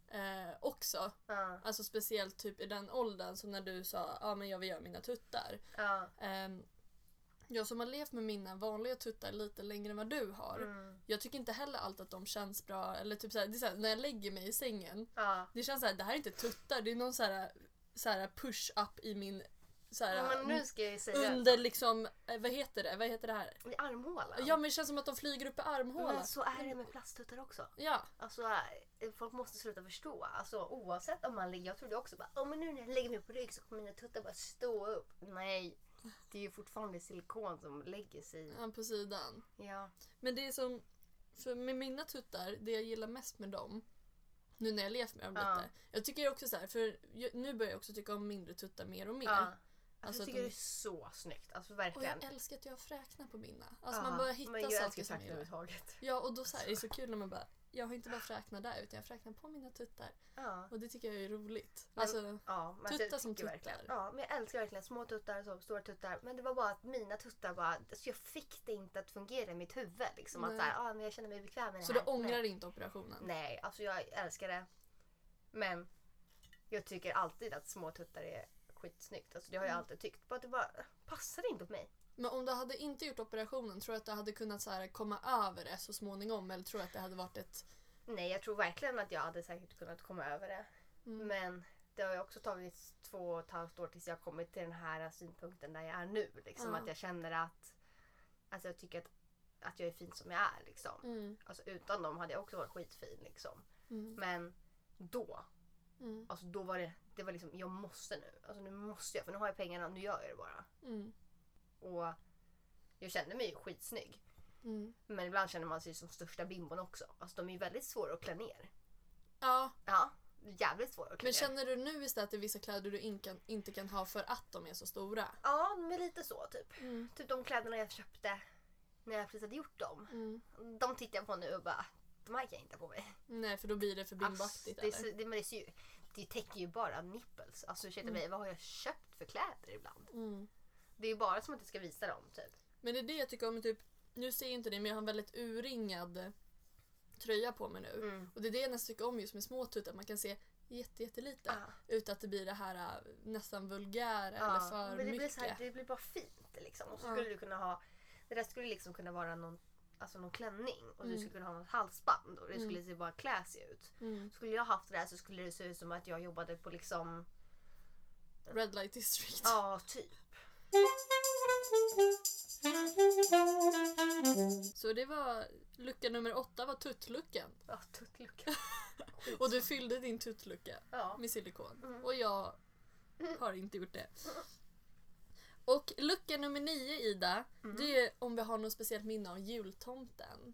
eh, också, Ja, alltså speciellt typ i den åldern som när du sa ah, men jag vill göra mina tuttar. ja. Ehm, jag som har levt med mina vanliga tuttar lite längre än vad du har. Mm. Jag tycker inte heller alltid att de känns bra. Eller typ så här, det är så här, när jag lägger mig i sängen. ja. Det känns så här, det här är inte tuttar. Det är någon så här, så här push-up i min... Så här, ja under liksom, eh, vad heter det? Vad heter det här? i armhålan. Ja men det känns som att de flyger upp i armhålan. men så är det med plasttuttar också. Ja. Alltså, äh, folk måste sluta förstå. Alltså, oavsett om man ligger... Jag trodde också bara, oh, men nu när jag lägger mig på rygg så kommer mina tuttar bara stå upp. Nej, det är ju fortfarande silikon som lägger sig. ja, på sidan. Ja. Men det är som, för med mina tuttar, det jag gillar mest med dem, nu när jag levt med dem Ja. lite. Jag tycker också så här, för nu börjar jag också tycka om mindre tuttar mer och mer. ja. Alltså Alltså, jag tycker de- det är så snyggt. Alltså Och verkligen. jag älskar att jag fräknar på mina. Alltså Ja, man börjar hitta jag saker som jag gillar. Ja och då så här, är det så kul när man bara, jag har inte bara fräknar där utan jag fräknar på mina tuttar. Ja. Och det tycker jag är roligt. Men- Alltså, Ja, men Tuttar som tuttar. verkligen- Ja, men jag älskar verkligen små tuttar och stora tuttar. Men det var bara att mina tuttar bara, alltså jag fick det inte att fungera i mitt huvud. Liksom, att så här, ah, men jag känner mig bekväm med det så här. du ångrar Nej. inte operationen? Nej, alltså jag älskar det. Men jag tycker alltid att små tuttar är skitsnyggt. Alltså det har jag Mm. alltid tyckt. Bara att det bara passar inte på mig. Men om du hade inte gjort operationen, tror du att du hade kunnat så här, komma över det så småningom? Eller tror du att det hade varit ett... Nej, jag tror verkligen att jag hade säkert kunnat komma över det. Mm. Men det har ju också tagit två och ett halvt år tills jag kommit till den här synpunkten där jag är nu. Liksom, Ja. Att jag känner att alltså jag tycker att, att jag är fin som jag är. Liksom. Mm. Alltså, utan dem hade jag också varit skitfin. Liksom. Mm. Men då, Mm. alltså, då var det, det var liksom, jag måste nu. Alltså, nu måste jag, för nu har jag pengarna, nu gör jag det bara. Och jag kände mig ju skitsnygg. Mm. Men ibland känner man sig som största bimbon också. Alltså de är ju väldigt svåra att klä ner. Ja, Ja, jävligt svåra att klä men ner. känner du nu istället att det är vissa kläder du in kan, inte kan ha för att de är så stora? Ja, men lite så typ. Mm. Typ de kläderna jag köpte när jag precis hade gjort dem. Mm. De tittar jag på nu och bara, de här kan jag inte ha på mig. Nej, för då blir det för bimbaktigt det, är det, men det, ju, det täcker ju bara nipples. Alltså ursäkta Mm. mig, vad har jag köpt för kläder ibland? Mm. Det är bara som att jag ska visa dem typ. Men det är det jag tycker om, typ, nu ser inte det men jag har en väldigt urringad tröja på mig nu. Mm. Och det är det jag nästan tycker om just med små tuttar, man kan se jätte, jättelite. Ja. Utan att det blir det här äh, nästan vulgära eller Ja, för men det mycket. blir, så här, det blir bara fint liksom. Och så skulle du kunna ha, det där skulle liksom kunna vara någon, alltså någon klänning och du Mm. skulle kunna ha något halsband och det Mm. skulle se bara classy ut. Mm. Skulle jag haft det där så skulle det se ut som att jag jobbade på liksom, Red light district. ja typ. Så det var lucka nummer åtta var tuttluckan. Ja, tuttlucka. Och du fyllde din tuttlucka Ja. med silikon. Mm. Och jag har inte gjort det. Och lucka nummer nio Ida, Mm. det är om vi har något speciellt minne av jultomten.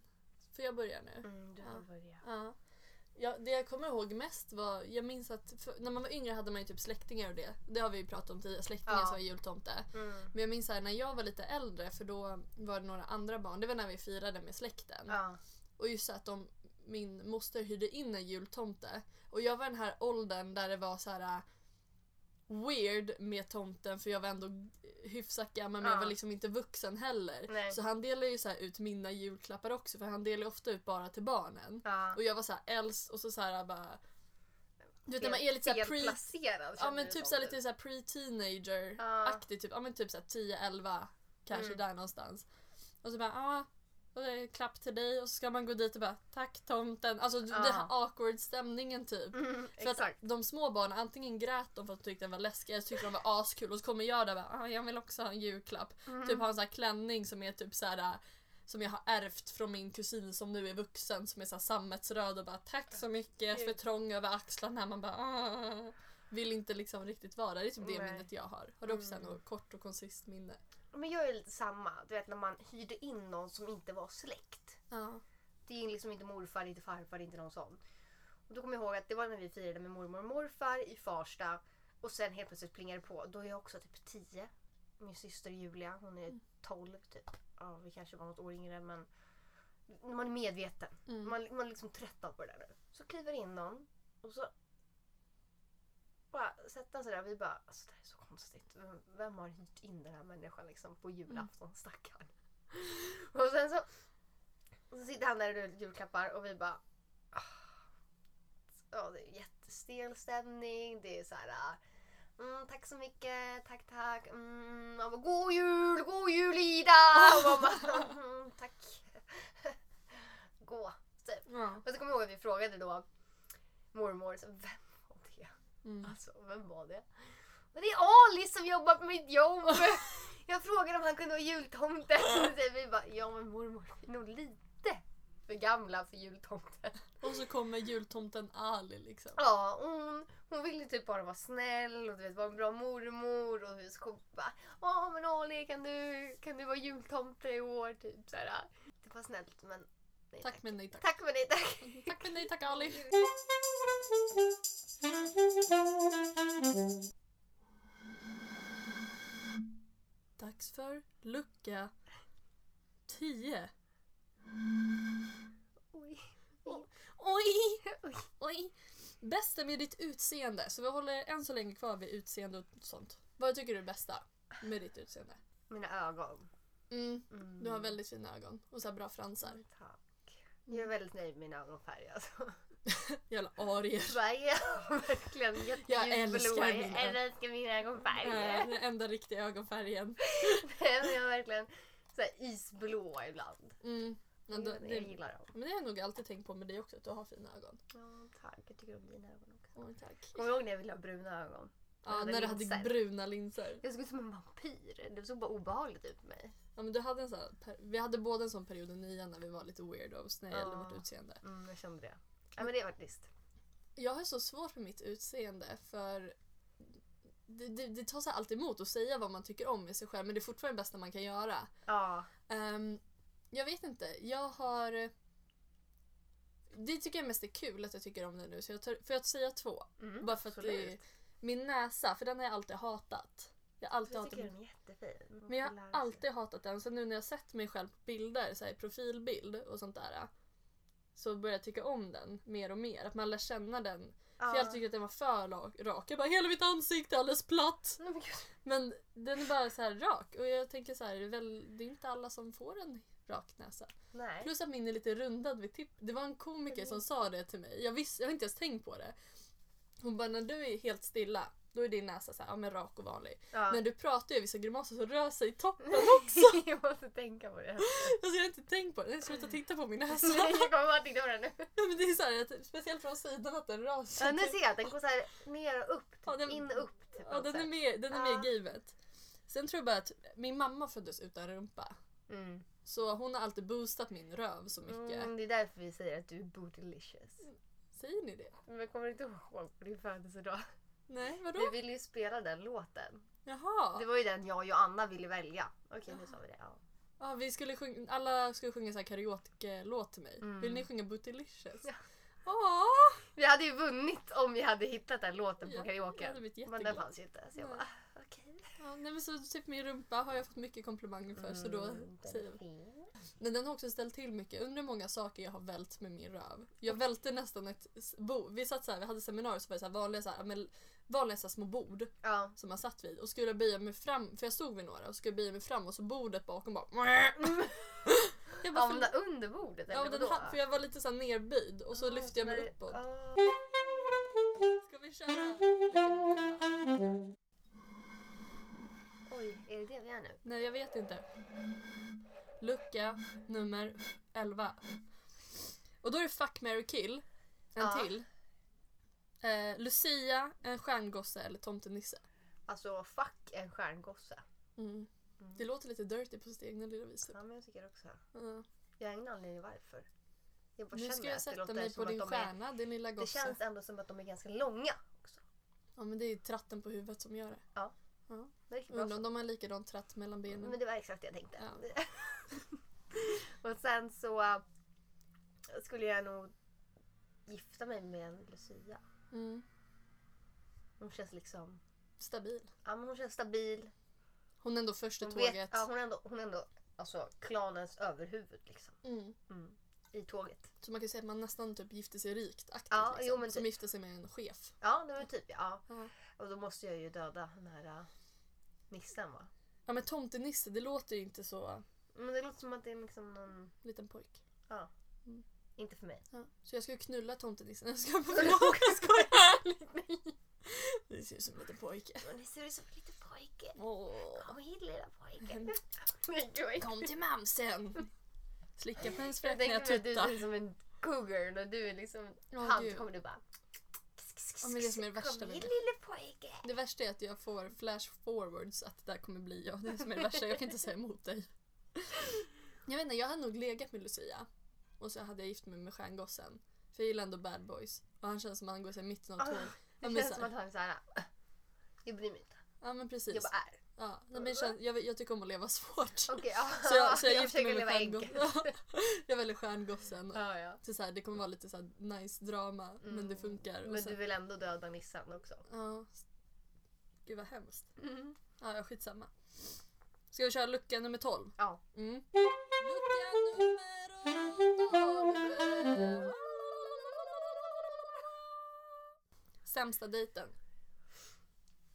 Får jag börja nu? Mm, du Ja. får börja. Ja. Ja, det jag kommer ihåg mest var, jag minns att för, när man var yngre hade man ju typ släktingar och det. Det har vi ju pratat om tidigare, släktingar Ja. som var jultomte. Mm. Men jag minns här, när jag var lite äldre, för då var det några andra barn, det var när vi firade med släkten. Ja. Och just så att de, min moster hyrde in en jultomte. Och jag var den här åldern där det var så här weird med tomten för jag var ändå hyfsat gammal men jag Ja. var liksom inte vuxen heller. Nej. Så han delade ju så här ut mina julklappar också för han delade ju ofta ut bara till barnen. Ja. Och jag var så här äldst och så så här bara... Du vet när man är lite så här pre... Ja men typ som så här typ. lite så här pre-teenager-aktig typ. Ja men typ så här 10-11 kanske Mm. där någonstans. Och så bara ja, klapp till dig och så ska man gå dit och bara tack tomten. Alltså Ja. den här awkward stämningen typ. Mm, För att exakt. de små barnen antingen grät de för att de tyckte den var läskig eller tyckte de var askul och så kommer jag där och bara ah, jag vill också ha en julklapp. Mm. Typ ha en sån här klänning som är typ så här som jag har ärvt från min kusin som nu är vuxen som är så här sammetsröd och bara tack så mycket för trång över axlarna. Man bara ah, vill inte liksom riktigt vara där. Det är typ det Nej. minnet jag har. Har du också Mm. något kort och koncist minne? Men jag är lite samma. Du vet när man hyrde in någon som inte var släkt. Ja. Det är liksom inte morfar, inte farfar, inte någon sån. Och då kommer jag ihåg att det var när vi firade med mormor och morfar i Farsta. Och sen helt plötsligt plingade det på. Då är jag också typ 10. Min syster Julia, hon är 12 typ. Ja, vi kanske var något år yngre men man är medveten. Mm. Man, man är liksom tröttnad på det där nu. Så kliver in någon och så bara sätta sig där vi bara, alltså det här är så konstigt. Vem, har hyrt in den här människan liksom på julafton, Mm. stackarn. Och sen så, så sitter han där ut julklappar och vi bara, ah. ja det är jättestel stämning, det är så här. ah, Mm, tack så mycket, tack tack. Mm, man bara, god jul, god jul Ida! Och man bara, mm, tack. Gå, typ. Ja. Och så kommer jag ihåg att vi frågade då mormor, så, vem? Mm. Alltså, vem var det? Men det är Ali som jobbar på mitt jobb! Jag frågade om han kunde vara jultomten. Och så vi bara, ja men mormor, är nog lite för gamla för jultomten. Och så kommer jultomten Ali liksom. Ja, och hon, hon ville typ bara vara snäll och du vet, vara en bra mormor. Och så kom bara, ja men Ali kan du, kan du vara jultomte i år? Typ så här. Det var snällt men nej Tack men nej tack. Tack men nej tack. Tack men nej tack Ali. Dags för lucka 10. Oj. Oj! Oj. Oj! Bästa med ditt utseende. Så vi håller än så länge kvar vid utseende och sånt. Vad tycker du är bästa med ditt utseende? Mina ögon. Mm, Mm. du har väldigt fina ögon och så bra fransar. Tack. Jag är väldigt nöjd med min ögonfärg alltså. Jävla arier. Sverige verkligen Jag älskar mina. Jag älskar min ögonfärg. Äh, Den enda riktiga ögonfärgen. Jag är verkligen så här isblå ibland. Mm. Men, Jag, det, jag gillar dem. men det har jag nog alltid tänkt på med dig också, att du har fina ögon. Ja, tack. Jag tycker om dina ögon också. Tack. Kommer du ihåg när jag ville ha bruna ögon? Ja, när du hade bruna linser. Jag såg ut som en vampyr. Det såg bara obehagligt ut på mig. Ja, men du hade en sån vi hade båda en sån period i nian när vi var lite weirdos när det gällde vårt utseende. Mm, jag kände det. Ja, men det var faktiskt. Jag har så svårt för mitt utseende för det, det, det tar sig alltid emot att säga vad man tycker om med sig själv men det är fortfarande det bästa man kan göra. Ja. Ehm, jag vet inte, jag har... Det tycker jag mest är kul att jag tycker om det nu så jag tar, får jag säga två? Mm, Bara för att det, min näsa, för den har jag alltid hatat. Jag har alltid Jag hatat tycker min den är jättefin. Men jag har alltid hatat den. Så nu när jag sett mig själv på bilder, så här, profilbild och sånt där. Så börjar jag tycka om den mer och mer. Att man lär känna den. För jag har alltid tyckt att den var för rak. Jag bara hela mitt ansikte är alldeles platt. Nej, men den är bara så här rak. Och jag tänker så här, det är, väl, det är inte alla som får en rak näsa. Nej. Plus att min är lite rundad vid tipp. Det var en komiker som sa det till mig. Jag, visste, jag har inte ens tänkt på det. Hon bara när du är helt stilla då är din näsa så här, ja, men rak och vanlig. Ja. När du pratar och vissa grimaser så rör sig toppen. jag måste tänka på det. Alltså jag har inte tänkt på det. Jag slutar titta på min näsa. Nej, jag kommer bara titta på det nu. Ja, men det är så här, speciellt från sidan att den rör sig. Ja, nu ser jag att den går så här ner och upp. Ja, den- In och upp. Typ, Ja, den är med, den är med Ja. givet. Sen tror jag bara att min mamma föddes utan rumpa. Mm. Så hon har alltid boostat min röv så mycket. Mm, det är därför vi säger att du är bootylicious. Säger ni det? Men kommer du inte ihåg på din födelsedag? Nej, vadå? Vi ville ju spela den låten. Jaha. Det var ju den jag och Anna ville välja. Okej, nu sa vi det. Ja. Ja, vi skulle sjunga, alla skulle sjunga så här karaoke-låt till mig. Mm. Vill ni sjunga Bootylicious? Ja. Ja. Vi hade ju vunnit om vi hade hittat den låten på Ja, karaoke. jag hade blivit Men den jätteglad. fanns ju inte. Så jag Nej. bara, ah, okej. Ja, nej men så typ min rumpa har jag fått mycket komplimanger för så då Mm, den säger är jag. fin. Men den har också ställt till mycket. Undrar hur många saker jag har vält med min röv. Jag välte nästan ett s- bo. Vi satt så här, vi hade seminarier så var det så här vanliga, så här, men, vanliga så här små bord Ja. som man satt vid. Och skulle böja mig fram, för jag stod vid några, och skulle böja mig fram och så bordet bakom bara... Jag bara Hamna för, under bordet ja, eller men den, ha- för jag var lite så här nerböjd och så Ah, lyfte jag mig där- uppåt. ah. Ska vi köra? Oj, är det det vi är nu? Nej, jag vet inte. Lucka nummer 11. Och då är det Fuck, marry, kill. En Ja. till. Eh, Lucia, en stjärngosse eller tomtenisse. Alltså, fuck en stjärngosse. Mm. Mm. Det låter lite dirty på sitt egna lilla vis. Ja, men jag tycker också. Ja. Jag har ingen anledning varför. Jag bara Nu ska jag det sätta mig på din de är, stjärna, din lilla Det gosse. känns ändå som att de är ganska långa också. Ja men det är tratten på huvudet som gör det. Det riktigt bra Undrar om de har likadant tratt mellan benen. Men det var exakt det jag tänkte. Ja. och sen så äh, skulle jag nog gifta mig med en Lucia. Mm. Hon känns liksom... Stabil. Ja, men hon känns stabil. Hon är ändå först i Hon, tåget. vet, ja, hon är ändå, hon är ändå alltså, klanens överhuvud liksom. mm. Mm. I tåget. Så man kan säga att man nästan typ gifter sig rikt aktivt. Ja, liksom. jo, men Som typ. gifter sig med en chef. Ja, det var typ ja. Ja. Och då måste jag ju döda den här äh, nissen va? Ja men tomtenisse, det låter ju inte så Men det låter som att det är liksom någon... liten pojk. Ja. Mm. Inte för mig. Ja. Så jag ska knulla tomtenissen. Jag ska bara jag skojar. Det ser ut som en liten pojke. Det ser ut som en liten pojke. Åh. Kom hit lilla pojke. Kom till mamsen. Slicka på hennes Jag fräkniga tänker mig att du ser ut som en cougar när du är liksom gud. så kommer du bara Ja, men det som är det värsta Kom hit lille pojke. Det värsta är att jag får flash forwards att det där kommer bli jag. Det är som är det värsta. Jag kan inte säga emot dig. Jag vet inte, jag hade nog legat med Lucia. Och så hade jag gift mig med stjärngossen. För jag gillar ändå bad boys. Och han känns som att han går i mitten av Ah, tåg. Det Ja, men känns så som att han är såhär äh, jag bryr mig inte. Ja men precis. Jag bara är. Ja, men det känns, jag, jag tycker om att leva svårt. Okej, ja. Så jag, så jag, jag gifter mig med stjärngossen. jag väljer stjärngossen. Ja, ja. Så så här, det kommer vara lite så här nice drama men det Mm. funkar. Men sen, du vill ändå döda nissen också. ja, Gud vad hemskt. Mm. Ja, ja, skitsamma. Ska vi köra lucka nummer 12? Ja. Mm. Lucka nummer 12. Sämsta dejten?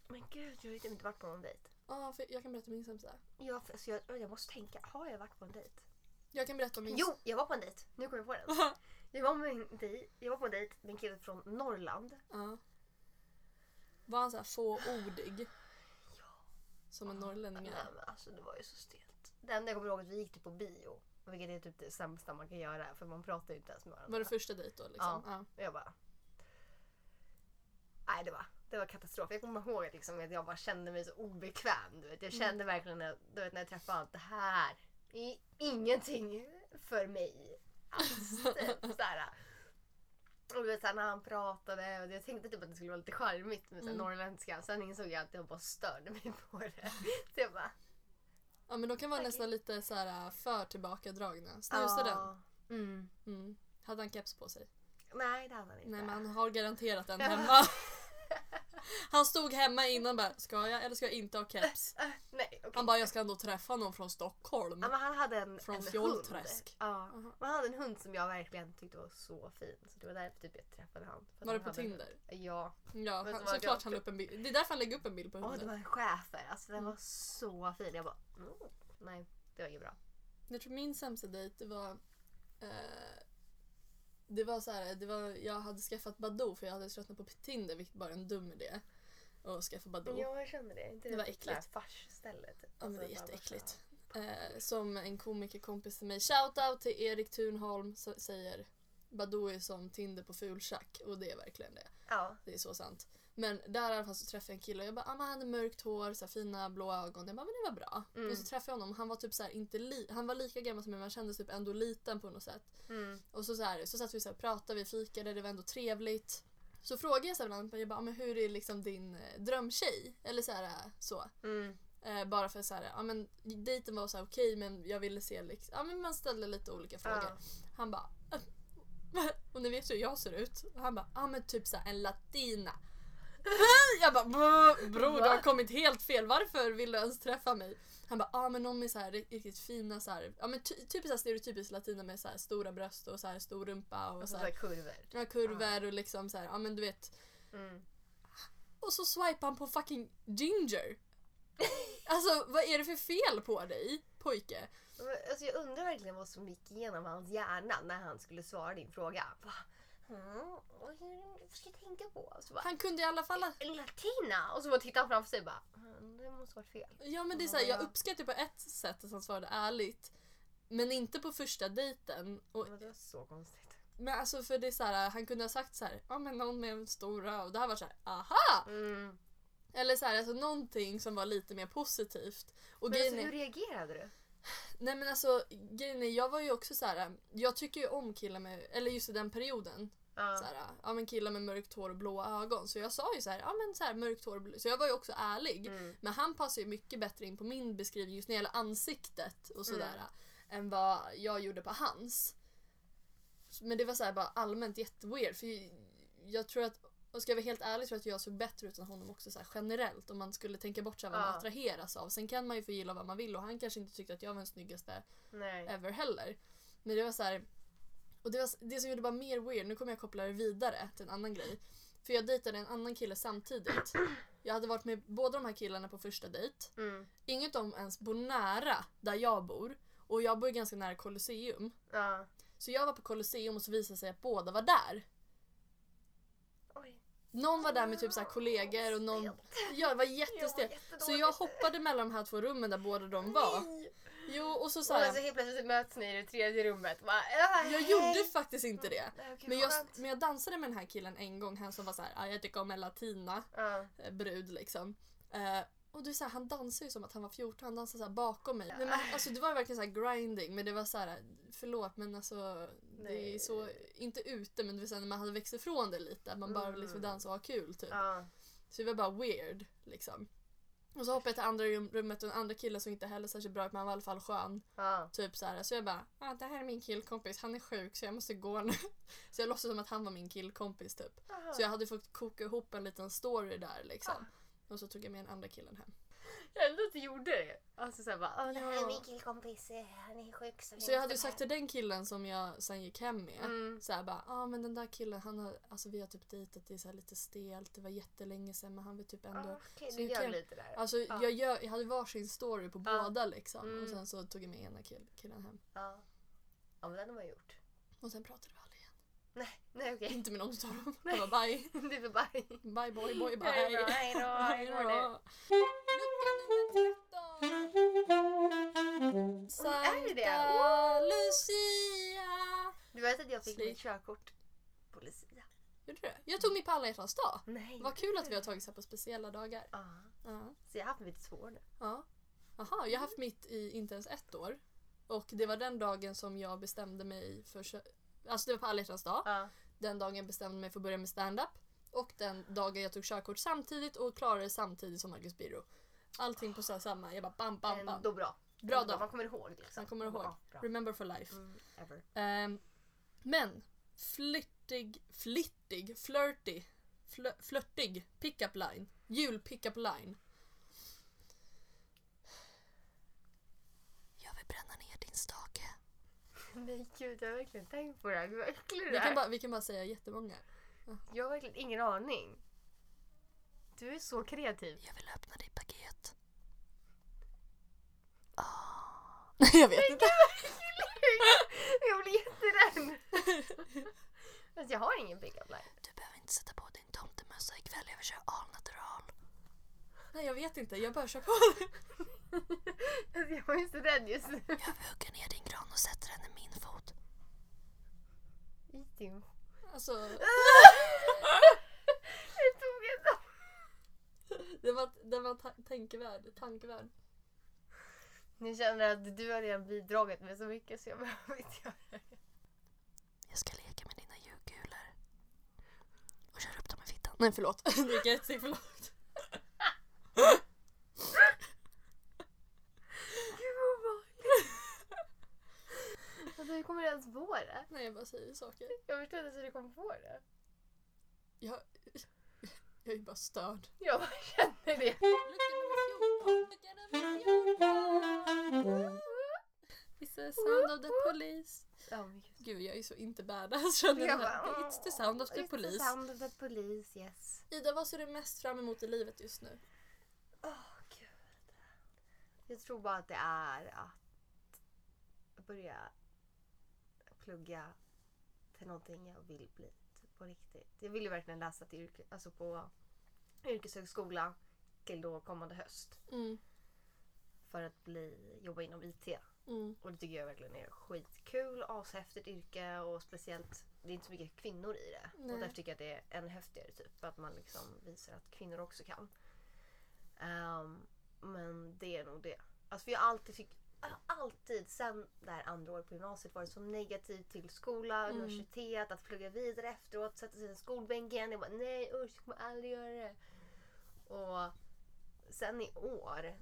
Men gud, jag har typ inte varit på någon dejt. Ja, för jag kan berätta min sämsta. Jag, alltså jag, jag måste tänka, har jag varit på en dejt? Jag kan berätta om min... Jo, jag var på en dejt. Nu kommer jag på den. Jag var, med en dejt, jag var på en dejt med en kille från Norrland. ja. Var han så här fåordig? Som en norrlänning Nej, är. men alltså det var ju så stelt. Det enda jag kommer ihåg är att vi gick typ på bio. Vilket är typ det sämsta man kan göra för man pratar ju inte ens med varandra. Var det första dejt då? Liksom? Ja. Och jag bara... Nej det var, det var katastrof. Jag kommer ihåg liksom, att jag bara kände mig så obekväm. Du vet. Jag kände verkligen när, du vet, när jag träffade att det här är ingenting för mig. Alls. Typ, såhär. Och du vet såhär, när han pratade och jag tänkte typ att det skulle vara lite charmigt med mm. norrländska. Sen insåg jag att jag bara störde mig på det. Så jag bara... ja men de kan vara Okej. nästan lite så här för tillbakadragna. Snusade den? "Ja." Mm. Mm. Hade han keps på sig? Nej det hade han inte. Nej men han har garanterat den hemma. Han stod hemma innan bara, ska jag eller ska jag inte ha keps? Äh, nej okej. Han bara, jag ska ändå träffa någon från Stockholm. Ja, men han hade en, Från en Fjollträsk. hund. Ja. Men han hade en hund som jag verkligen tyckte var så fin. Så det var därför typ jag träffade han. Var det på Tinder? Ja. Ja, Men han, såklart han upp en bild. Det är därför han lägger upp en bild på Åh, det hunden. var en schäfer. Alltså den Mm. var så fin. Jag bara, mm, nej det var inget bra. Jag tror min sämsta dejt det var eh, det var så här, det var, jag hade skaffat Badoo för jag hade tröttnat på Tinder vilket bara är en dum idé. Att skaffa Badoo. Ja, jag känner det. Inte Det var äckligt. farsställe. Typ. Ja men det är Alltså, jätteäckligt. Eh, som en komikerkompis till mig, shoutout till Erik Thunholm, säger Badoo är som Tinder på fultjack och det är verkligen det. Ja. Det är så sant. Men där i alla fall så träffade jag en kille och jag bara, ah, han hade mörkt hår, så här, fina blå ögon. Jag bara, men det var bra. Mm. Och så träffade jag honom, han var typ så här, inte li- han var lika gammal som mig men han kändes typ ändå liten på något sätt. Mm. Och så, så, här, så satt vi så här, pratade, vi fikade, det var ändå trevligt. Så frågade jag så här ibland, jag bara, ah, men hur är liksom din eh, drömtjej? Eller så här, eh, så. Mm. Eh, bara för så här, ja men dejten var så här okej men jag ville se liksom, ja men man ställde lite olika frågor. Ja. Han bara, "Äh, och ni vet hur jag ser ut. Och han bara, ja men typ så en latina. jag bara, "Bro, bror du har kommit helt fel, varför vill du ens träffa mig? Han bara, ja men någon med så här riktigt fina så här, ja men ty- typ så här stereotypiskt latina med så här stora bröst och så här stor rumpa och Och så så här, kurvor. ja, kurvor och liksom så här, ja men du vet. Mm. Och så swipar han på fucking ginger. Alltså vad är det för fel på dig pojke? Alltså, jag undrar verkligen vad som gick igenom hans hjärna när han skulle svara din fråga. Mm, vad ska jag tänka på? Så bara, Han kunde i alla fall... Latina! Och så bara tittar han framför sig och bara, "Mm, det måste varit fel. Ja men det är så här, jag uppskattar på ett sätt att han svarade ärligt. Men inte på första dejten. Och, Men det var så konstigt. men alltså för det är så här, han kunde ha sagt så här, ja men någon med en stor röv. Och det här var så här, aha! Mm. Eller så här, alltså någonting som var lite mer positivt. Och Men grejen alltså, är- hur reagerade du? Nej men alltså grejen är, jag var ju också så här. jag tycker ju om killar med, eller just i den perioden. Ja. Så här, ja men killar med mörkt hår och blåa ögon. Så jag sa ju så här, ja men så här mörkt hår och blå. Så jag var ju också ärlig. Mm. Men han passar ju mycket bättre in på min beskrivning just när det gäller ansiktet och sådär. Mm. Än vad jag gjorde på hans. Men det var så här bara allmänt jätteweird. För jag tror att, och ska jag vara helt ärlig tror jag att jag såg bättre ut än honom också så här, generellt. Om man skulle tänka bort så här, vad man Ja. attraheras av. Sen kan man ju få gilla vad man vill och han kanske inte tyckte att jag var den snyggaste Nej. ever heller. Men det var så här. Och det, var, det som gjorde det bara mer weird, nu kommer jag koppla det vidare till en annan grej. För jag dejtade en annan kille samtidigt. Jag hade varit med båda de här killarna på första dejt. Mm. Inget dem ens bor nära där jag bor. Och jag bor ganska nära Colosseum. Ja. Så jag var på Colosseum och så visade det sig att båda var där. Någon var där med typ så kollegor och någon... Ja, det var jättestelt. Så jag hoppade mellan de här två rummen där båda de var. Jo, och så Och sa alltså jag... helt plötsligt möts ni i det tredje rummet. Bara, "Ah, Jag hej." gjorde faktiskt inte det. Nej, Men jag, skönt. men jag dansade med den här killen en gång, han som var så här, "Ah, jag tycker om en latina eh, brud liksom. Eh, och du, så här, han dansade ju som att han var 14, han dansade så här bakom mig. Nej, men, alltså, det var verkligen så grinding men det var så här, förlåt men alltså det är Nej. så, inte ute men det vill säga när man hade växt ifrån det lite, att man bara Mm. liksom dansa och ha kul typ. Ja. Så det var bara weird liksom. Och så hoppade jag till andra rum, rummet och den andra killen såg inte heller särskilt bra ut men han var i alla fall skön. Ja. Typ så här, så jag bara, ah, det här är min killkompis, han är sjuk så jag måste gå nu. Så jag låtsades som att han var min killkompis typ. Aha. Så jag hade fått koka ihop en liten story där liksom. Och så tog jag med den andra killen hem. Ändå att du gjorde det. Alltså såhär bara, "Ah, det här är Ja. min killkompis, eh, han är sjuk. Så, Så jag hade ju sagt till den killen som jag sen gick hem med. Mm. Så här bara, ja ah, men den där killen han har, alltså vi har typ dejtat, det är så här lite stelt, det var jättelänge sedan men han vill typ ändå. Ah, Okej, Så du jag gör kan- lite där. Alltså Ja. jag, gör, jag hade varsin story på Ja. båda liksom. Mm. Och sen så tog jag med ena kill, killen hem. Ja. ja, men den har man gjort. Och sen pratade vi aldrig. Nej, nej okej. Inte med någon utav dem. Jag bara bye. Du är bye. Bye boy boy bye. Hej då, hej då, hej då. Lucka nummer 13. Oj, är det det? Santa Lucia. Du vet att jag fick Slik. mitt körkort på Lucia? Gjorde du det? Jag tog mig på alla hjärtans dag. Nej. Vad kul att vi har tagit så här på speciella dagar. Ja. Ja. Så jag har haft mitt två år nu. ja. Aha, jag har haft mitt i inte ens ett år. Och det var den dagen som jag bestämde mig för... kö- Alltså det var på alla hjärtans dag. Ja. Den dagen jag bestämde mig för att börja med stand-up. Och den dagen jag tog körkort samtidigt och klarade det samtidigt som Marcus Birro. Allting på så samma. Jag bara bam, bam, bam. Ändå bra. Bra dag. Man kommer ihåg liksom. Man kommer ihåg. Ja. Remember for life. Mm, ever. Ehm, men flirtig, flittig, flirty, fl flörtig pickup line. Jul pickup line. Jag vill bränna ner din stake. Nej gud, jag har verkligen tänkt på det här. Gud vad äcklig du Vi är. kan, bara, vi kan bara säga jättemånga. Jag har verkligen ingen aning. Du är så kreativ. Jag vill öppna ditt paket. Ah. jag vet inte. jag blir jätterädd. Fast jag har ingen pick-up line. Du behöver inte sätta på din tomtemössa ikväll, jag vill köra all natural. Nej jag vet inte, jag bara kör på jag ju så rädd just nu. Jag hugger ner din gran och sätter den i min fot. I din... Alltså, Jag tog en den var, den var ta- tankvärd. Nu känner att du har redan bidragit med så mycket så jag behöver inte göra det. Jag ska leka med dina julkulor. Och köra upp dem i fittan. Nej förlåt, det gick ett steg för långt. Gud vad obehagligt. Alltså hur kommer du ens på det? Nej jag bara säger saker. Jag förstår inte hur du kom på det. Jag, jag är bara störd. Jag känner det. Lucka nummer 14. Lucka nummer 14. It's the sound of the police. Men gud. Jag är så inte badass Jag jag. bara, It's the sound of the It's the police. sound of the police, yes. Ida vad ser du mest fram emot i livet just nu? Åh gud. Jag tror bara att det är att börja plugga till någonting jag vill bli typ, på riktigt. Jag vill ju verkligen läsa till yrke, alltså på yrkeshögskola till då kommande höst. Mm. För att bli, jobba inom IT. Mm. Och det tycker jag verkligen är skitkul, ashäftigt yrke och speciellt, det är inte så mycket kvinnor i det. Nej. Och därför tycker jag att det är än häftigare typ. Att man liksom visar att kvinnor också kan. Ehm, men det är nog det. Alltså för jag har alltid har alltid sen det här andra året på gymnasiet varit så negativ till skola, Mm. universitet, att plugga vidare efteråt, sätta sig i skolbänken. Jag bara nej usch, jag kommer aldrig göra det. Och sen i år,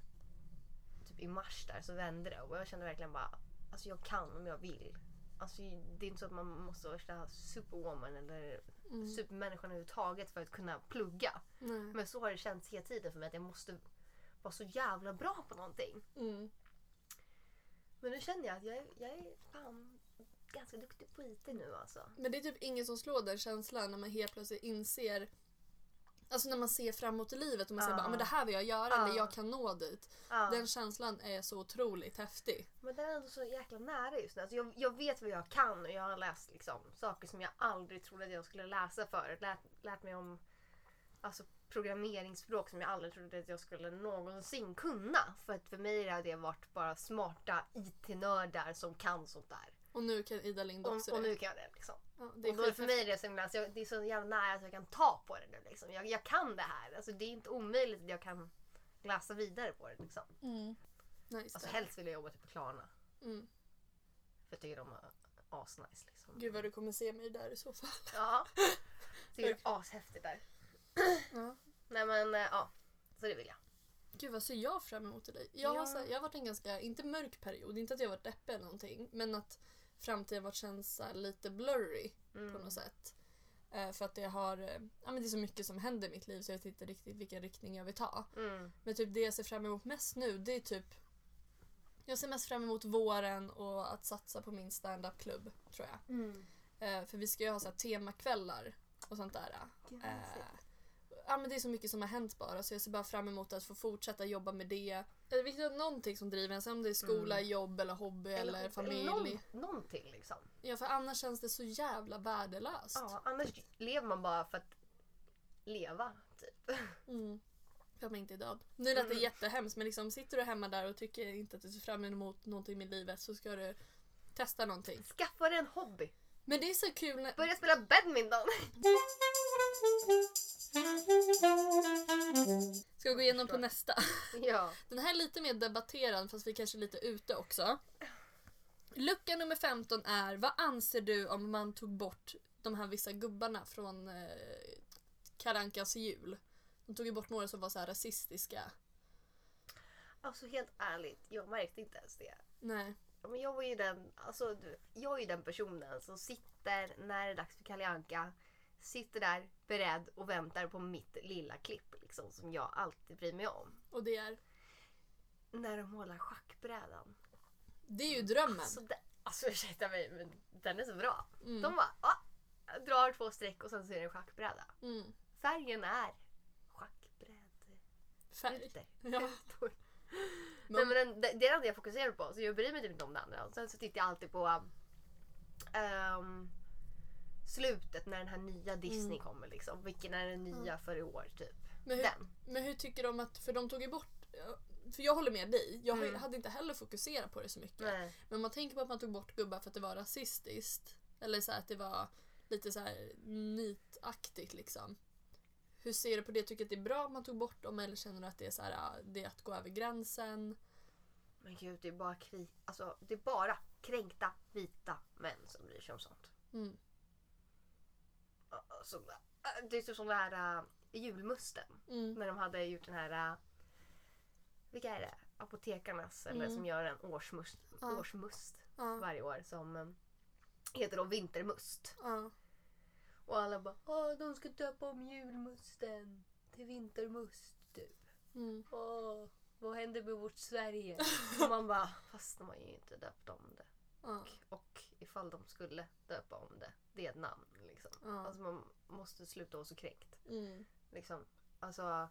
typ i mars där, så vände det och jag kände verkligen bara, alltså jag kan om jag vill. Alltså det är inte så att man måste vara superwoman eller Mm. supermänniskan överhuvudtaget för att kunna plugga. Nej. Men så har det känts hela tiden för mig att jag måste vara så jävla bra på någonting. Mm. Men nu känner jag att jag är, jag är fan ganska duktig på IT nu alltså. Men det är typ ingen som slår den känslan när man helt plötsligt inser Alltså när man ser framåt i livet och man säger Ja. bara, "Ah, men det här vill jag göra eller jag kan nå dit. Ja. Den känslan är så otroligt häftig. Men den är ändå så jäkla nära just nu. Alltså jag, jag vet vad jag kan och jag har läst liksom, saker som jag aldrig trodde att jag skulle läsa förut. Lärt, lärt mig om alltså, programmeringsspråk som jag aldrig trodde att jag skulle någonsin kunna. För att för mig har det varit bara smarta IT-nördar som kan sånt där. Och nu kan Ida Lind också Och, och nu kan jag det liksom. Ja, det och då är för mig är det, så himla, alltså, jag, det är så jävla nära att jag kan ta på det nu. Liksom. Jag, jag kan det här. Alltså, det är inte omöjligt att jag kan läsa vidare på det. Liksom. Mm. Nice. Alltså, helst vill jag jobba typ på Klarna. mm. För jag tycker de är asnice. Liksom. Gud vad du kommer se mig där i så fall. Ja. Det är ashäftigt där. Ja. Nej men eh, ja, så det vill jag. Gud vad ser jag fram emot i dig? Jag, har, Ja. så här, jag har varit en ganska, inte mörk period, inte att jag varit deppig eller någonting. Men att framtiden varit känns så här lite blurry på Mm. något sätt. Eh, för att det har, eh, ja men det är så mycket som händer i mitt liv så jag vet inte riktigt vilken riktning jag vill ta. Mm. Men typ det jag ser fram emot mest nu det är typ Jag ser mest fram emot våren och att satsa på min stand-up-klubb tror jag. Mm. Eh, för vi ska ju ha så här temakvällar och sånt där. Gud, vad Eh, mysigt. Ja, men det är så mycket som har hänt bara så jag ser bara fram emot att få fortsätta jobba med det. Det är viktigt att någonting som driver en, sen om det är skola, Mm. jobb eller hobby eller, familj. någon, någonting liksom. Ja för annars känns det så jävla värdelöst. Ja, annars lever man bara för att leva. Typ. Mm. För att man inte är död. Nu lät det Mm. jättehemskt men liksom sitter du hemma där och tycker inte att du ser fram emot någonting med livet så ska du testa någonting. Skaffa dig en hobby. Men det är så kul när... Börja spela badminton. Ska vi gå igenom på nästa? ja. Den här är lite mer debatterad fast vi kanske är lite ute också. Lucka nummer 15 är Vad anser du om man tog bort de här vissa gubbarna från eh, Karankas jul? De tog ju bort några som var så här rasistiska. Alltså helt ärligt, jag märkte inte ens det. Nej. Men jag var ju den, alltså, jag är ju den personen som sitter när det är dags för Kalle Anka, sitter där beredd och väntar på mitt lilla klipp liksom, som jag alltid bryr mig om. Och det är? När de målar schackbrädan. Det är ju drömmen. Alltså, det, alltså ursäkta mig men den är så bra. Mm. De bara ah, drar två streck och sen så är det en schackbräda. Mm. Färgen är schackbrädrutor. Färg. Ja. Nej, men den, det, är det enda jag fokuserar på så jag bryr mig typ inte om det andra. Sen så tittar jag alltid på ehm, slutet när den här nya Disney Mm. kommer liksom. Vilken är den nya för i år typ? Men hur, Den. men hur tycker de att, för de tog ju bort, för jag håller med dig, jag Mm. hade inte heller fokuserat på det så mycket. Nej. Men om man tänker på att man tog bort gubbar för att det var rasistiskt. Eller så att det var lite så här nitaktigt liksom. Hur ser du på det? Tycker du att det är bra att man tog bort dem eller känner du att det är, så här, ah, det är att gå över gränsen? Men gud, det är bara kri- alltså, det är bara kränkta vita män som bryr sig om sånt. Mm. Alltså, äh, det är typ som den här äh, julmusten. Mm. När de hade gjort den här... äh, vilka är det? Apotekarnas, eller Mm. som gör en årsmust, Ja. årsmust Ja, varje år som äh, heter då vintermust. ja. Och alla bara Åh, de ska döpa om julmusten till vintermust typ. Mm. Åh, vad händer med vårt Sverige? Och man bara, fast de har ju inte döpt om det. ja. Och ifall de skulle döpa om det, det är ett namn liksom. Ja. Alltså man måste sluta vara så kränkt. Mm. Liksom. Alltså,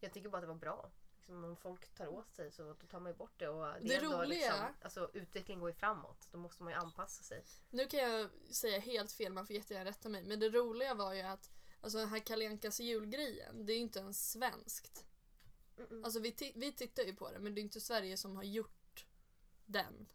jag tycker bara att det var bra. Liksom, om folk tar åt sig så då tar man ju bort det. Och det, Det är roliga- Liksom, alltså, utveckling går ju framåt. Då måste man ju anpassa sig. Nu kan jag säga helt fel, man får jättegärna rätta mig. Men det roliga var ju att alltså den här Kalle Ankas julgrejen, det är ju inte ens svenskt. Mm-mm. Alltså vi, vi tittar ju på det men det är inte Sverige som har gjort den.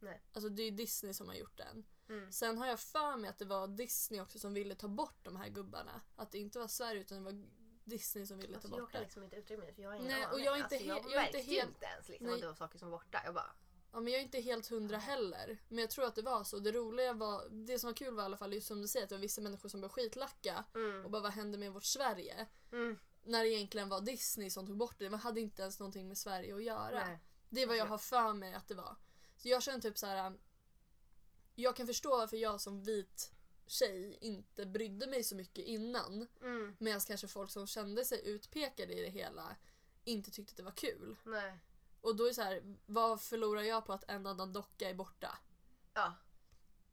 Nej. Alltså det är ju Disney som har gjort den. Mm. Sen har jag för mig att det var Disney också som ville ta bort de här gubbarna. Att det inte var Sverige utan det var Disney som ville Alltså, ta jag bort kan det. liksom inte uttrycka mig för jag har ingen Nej, och aning. jag är inte alltså, jag jag märkte helt- inte ens liksom, Nej. att det var saker som var borta. Jag bara, Ja, men jag är inte helt hundra heller. Men jag tror att det var så. Det roliga var, det som var kul var i alla fall just som du säger att det var vissa människor som började skitlacka mm, och bara vad hände med vårt Sverige? mm, När det egentligen var Disney som tog bort det. Det hade inte ens någonting med Sverige att göra. nej. Det är vad jag Alltså- har för mig att det var. Så jag känner typ så här. um, Jag kan förstå varför jag som vit tjej inte brydde mig så mycket innan. Mm, Medan kanske folk som kände sig utpekade i det hela inte tyckte att det var kul. nej. Och då är det så här, vad förlorar jag på att en annan docka är borta? Ja.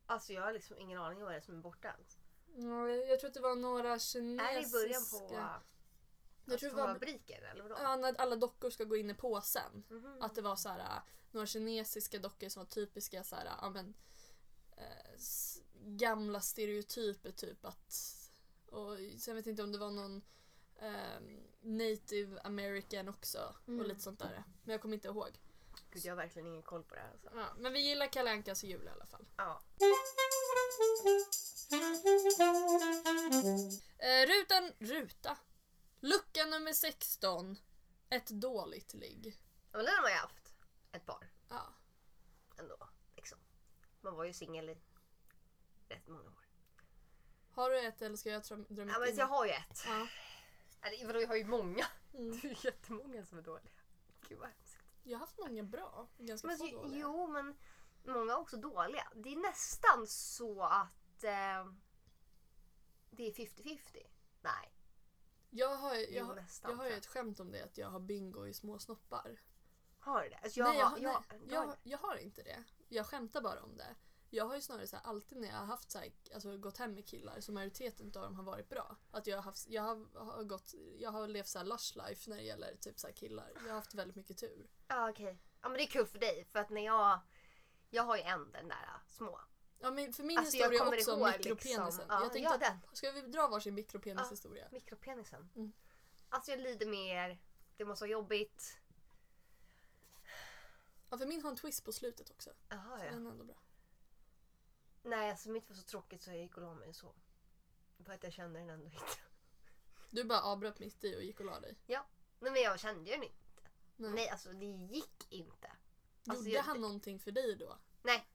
Alltså jag har liksom ingen aning om vad det är som är borta ens. Ja, Jag tror att det var några kinesiska... Är det i början på Jag alltså, tror det var fabriker eller vadå? ja, när alla dockor ska gå in i påsen. Mhm. Att det var så här, äh, några kinesiska dockor som var typiska så här, ja, men, eh, gamla stereotyper typ att och sen vet jag inte om det var någon ehm, native american också Mm. och lite sånt där. Men jag kommer inte ihåg. Gud jag har verkligen ingen koll på det här. Alltså. Ja, men vi gillar Kalle Ankas jul i alla fall. Ja. Eh, rutan, ruta. Lucka nummer 16. Ett dåligt ligg. ja, men den har man ju haft ett par Ja. ändå. Liksom. Man var ju singel i rätt många år. Har du ett eller ska jag mitt Ja, men jag har ju ett. Ja. Eller, vadå, jag har ju många. Mm. Det är ju jättemånga som är dåliga. Gud vad hemskt. Jag har haft många bra. Ganska Men, få jo, dåliga. jo, men många är också dåliga. Det är nästan så att eh, det är 50-50. Nej, Jag har, jo, jag, har- nästan. jag har ju ett skämt om det att jag har bingo i små snoppar. Har du det? Alltså, jag, nej, jag, har, jag, nej, jag, jag, jag har inte det. Jag skämtar bara om det. Jag har ju snarare så här, alltid när jag har haft så här, alltså, gått hem med killar så majoriteten av dem har varit bra. Att jag har, haft, jag har, har gått, jag har levt så här lush life när det gäller typ så killar. Jag har haft väldigt mycket tur. Ja okej. Ja men det är kul för dig för att när jag... Jag har ju en den där äh, små. Ja, men för min Alltså, historia är också ihåg, mikropenisen. liksom. Ja, jag tänkte ja, att, ska vi dra varsin mikropenishistoria? Mikropenisen. Mm. Alltså jag lider mer. Det måste vara jobbigt. Ja, för min har en twist på slutet också. Jaha Så ja. den är ändå bra. Nej alltså mitt var så tråkigt så jag gick och la mig så. För att jag kände den ändå inte. Du bara avbröt mitt i och gick och la dig. Nej men jag kände den inte. Nej. Nej alltså det gick inte. Alltså, Gjorde jag- han någonting för dig då? Nej.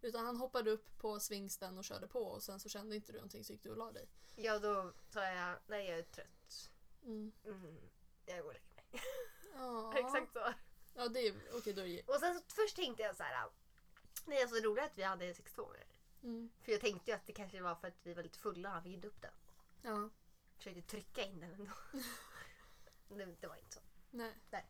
Utan han hoppade upp på svingsten och körde på och sen så kände inte du någonting så gick du och la dig. Ja då tar jag, när jag är trött. Mm. Mm, jag går och lägger mig. Ja. Exakt så. Ja, det är okej då är det Och sen så, först tänkte jag så här. Nej alltså det roliga är att vi hade sex tvåor. mm. För jag tänkte ju att det kanske var för att vi var lite fulla och han fick upp den. Ja, Försökte trycka in den ändå. det, det var inte så. nej. Nej.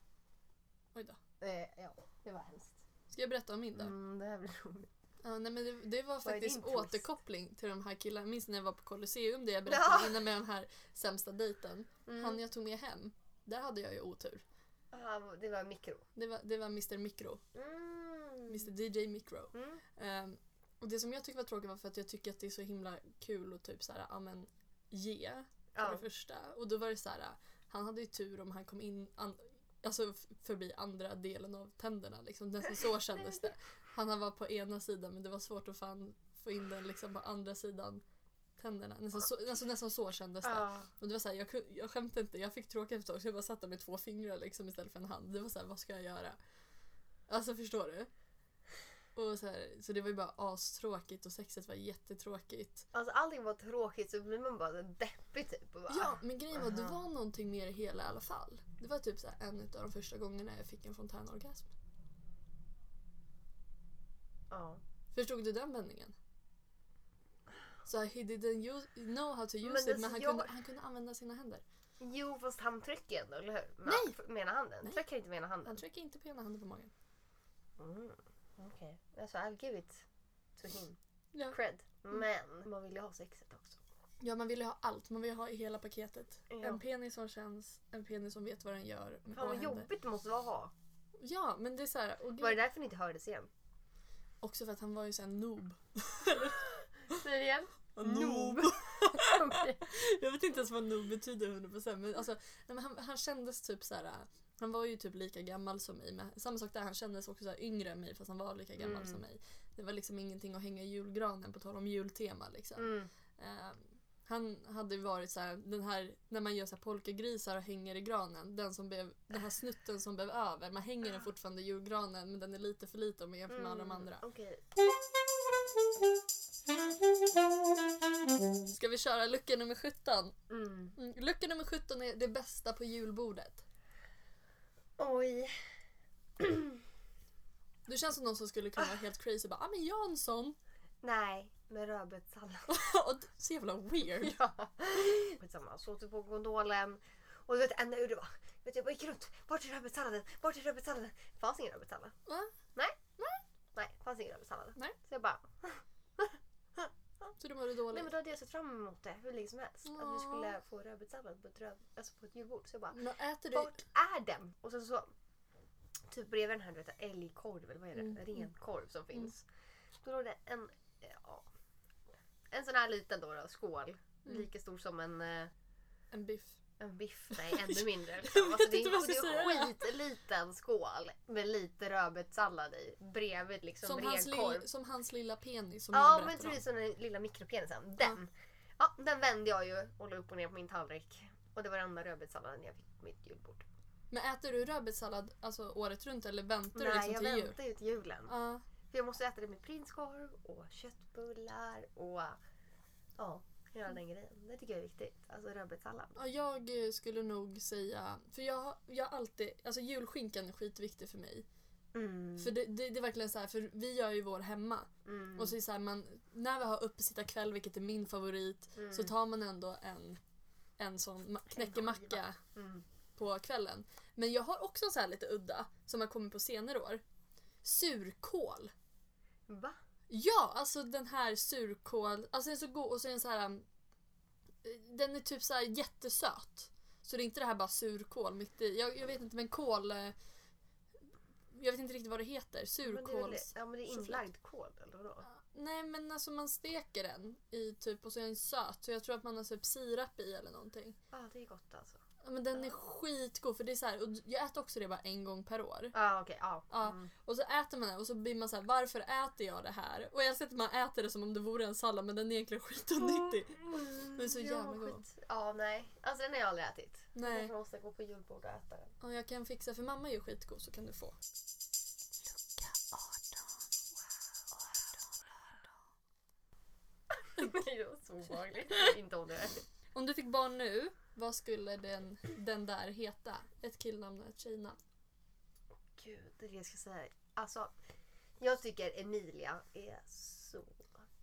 Oj då. Eh, ja, det var hemskt. Ska jag berätta om min då? Mm, det här blir roligt. Ja, nej, men det, det var faktiskt återkoppling till de här killarna. Minns när jag var på Colosseum, det jag berättade Ja. innan med den här sämsta dejten. Mm. Han jag tog med hem, där hade jag ju otur. Ah, det var mikro. Det var, det var Mr Micro, Mm. Mr DJ Micro. Mm. Ehm, Och det som jag tycker var tråkigt var för att jag tycker att det är så himla kul att typ så här, ja men ge för Ja. det första. Och då var det så här, han hade ju tur om han kom in an, alltså förbi andra delen av tänderna liksom. Nästan så kändes det. Han var på ena sidan men det var svårt att fan få in den liksom på andra sidan tänderna. Nästan så, alltså, nästan så kändes det. Ja. Och det var så här, jag, jag skämtade inte, jag fick tråkigt efter ett tag så jag bara satt där med två fingrar liksom istället för en hand. Det var så här, vad ska jag göra? Alltså förstår du? Och så, här, så det var ju bara astråkigt och sexet var jättetråkigt. Alltså allting var tråkigt så blir man bara deppig typ. Och bara, Ja, men grejen var det Aha. var någonting med det hela i alla fall. Det var typ så här, en av de första gångerna jag fick en fontänorgasm. ja. Förstod du den vändningen? Så he didn't use, know how to use Men it det- men han, jag- kunde, han kunde använda sina händer. Jo fast han trycker ändå, eller hur? Med, Nej. Med ena handen. Nej. Trycker inte med ena handen. Han tryckte inte på ena handen på magen. Mm. Okej. Alltså I'll give it to him. Ja. Cred. Men man vill ju ha sexet också. Ja, man vill ju ha allt. Man vill ju ha i hela paketet. Ja. En penis som känns, en penis som vet vad den gör. Fan vad jobbigt det måste vara att ha. Ja, men det är så här, och Var det därför ni inte hördes igen? Också för att han var ju sån noob. Säg det igen. Noob. Jag vet inte ens vad noob betyder 100% men alltså, nej, men han, han kändes typ så här. Han var ju typ lika gammal som mig. Men samma sak där, han kändes också så yngre än mig fast han var lika gammal Mm. som mig. Det var liksom ingenting att hänga i julgranen på tal om jultema liksom. Mm. Eh, han hade varit så här, den här, när man gör så här polkagrisar och hänger i granen, den, som blev, den här snutten som blev över, man hänger den fortfarande i julgranen men den är lite för liten om man jämför med alla de andra. Mm, Okej. Ska vi köra lucka nummer 17? Mm. Mm, lucka nummer 17 är det bästa på julbordet. Oj. Du känns som någon som skulle kunna vara helt crazy bara ah men Jansson! Nej, med rödbetssallad. Det så jävla weird. ja. Skitsamma, så åt på gondolen. Och du vet det enda jag gjorde var, vet, jag bara gick runt. Vart är rödbetssalladen? Vart är rödbetssalladen? Det fanns ingen rödbetssallad. Va? Nej. Nej, det fanns ingen rödbetssallad. Nej. Så jag bara, Så då var du nej men då hade jag sett fram emot det hur länge som helst. Att vi skulle få rödbetssallad på ett, röd, alltså på ett julbord. Så jag bara, Men äter du... vart är den? Och sen så, typ bredvid den här du vet, älgkorv eller vad är det? Mm, mm. Renkorv som finns. Då låg det en, ja, en sån här liten då, då skål. Mm. Lika stor som en eh, En biff. En biff? Nej, ännu mindre. Liksom. Alltså, det, jag är, en skitliten skål med lite rödbetssallad i. Bredvid liksom Som hans, lill, som hans lilla penis som Ja, jag men precis om. som den lilla mikropenisen. Den. Ja, den vände jag ju och la upp och ner på min tallrik. Och det var den enda rödbetssalladen jag fick på mitt julbord. Men äter du rödbetssallad alltså, året runt eller väntar du Nej, liksom jag till jul? väntar ju till julen. Ja. För jag måste äta det med prinskorv och köttbullar och ja, hela den grejen. Det tycker jag är viktigt. Alltså rödbetssallad. Ja, jag eh, skulle nog säga, för jag, jag alltid, alltså julskinkan är skitviktig för mig. Mm. För det, det, det är verkligen så här, för vi gör ju vår hemma. Mm. Och så är så här, man, när vi har uppesittarkväll, vilket är min favorit, Mm. så tar man ändå en, en sån ma- knäckemacka Mm. på kvällen. Men jag har också en så här lite udda, som har kommit på senare år. Surkål. Va? Ja, alltså den här surkål, alltså den är så god och så är den så här. um, Den är typ så här jättesöt. Så det är inte det här bara surkål mitt i. Jag, jag vet inte men kål. eh, Jag vet inte riktigt vad det heter. Surkåls... ja, men det är inlagd kål eller vadå? Nej men alltså man steker den i typ och så är den söt. Så jag tror att man har typ sirap i eller någonting. Ja, det är gott alltså. Ja, men den är skitgod för det är så här, och jag äter också det bara en gång per år. Ja, okej. ja. Ja. Mm. Och så äter man det och så blir man så här: varför äter jag det här? Och jag älskar att man äter det som om det vore en sallad men den är egentligen skitonyttig. Mm. Den är så Ja, jävla god. skit. Ja, nej. Alltså den har jag aldrig ätit. Nej. Jag måste gå på julbord och äta den. Och jag kan fixa, för mamma är ju skitgod så kan du få. Nej, det var så obehagligt. Inte om det. Om du fick barn nu, vad skulle den, den där heta? Ett killnamn och ett tjejnamn. Gud, det är det jag ska säga. Alltså, jag tycker Emilia är så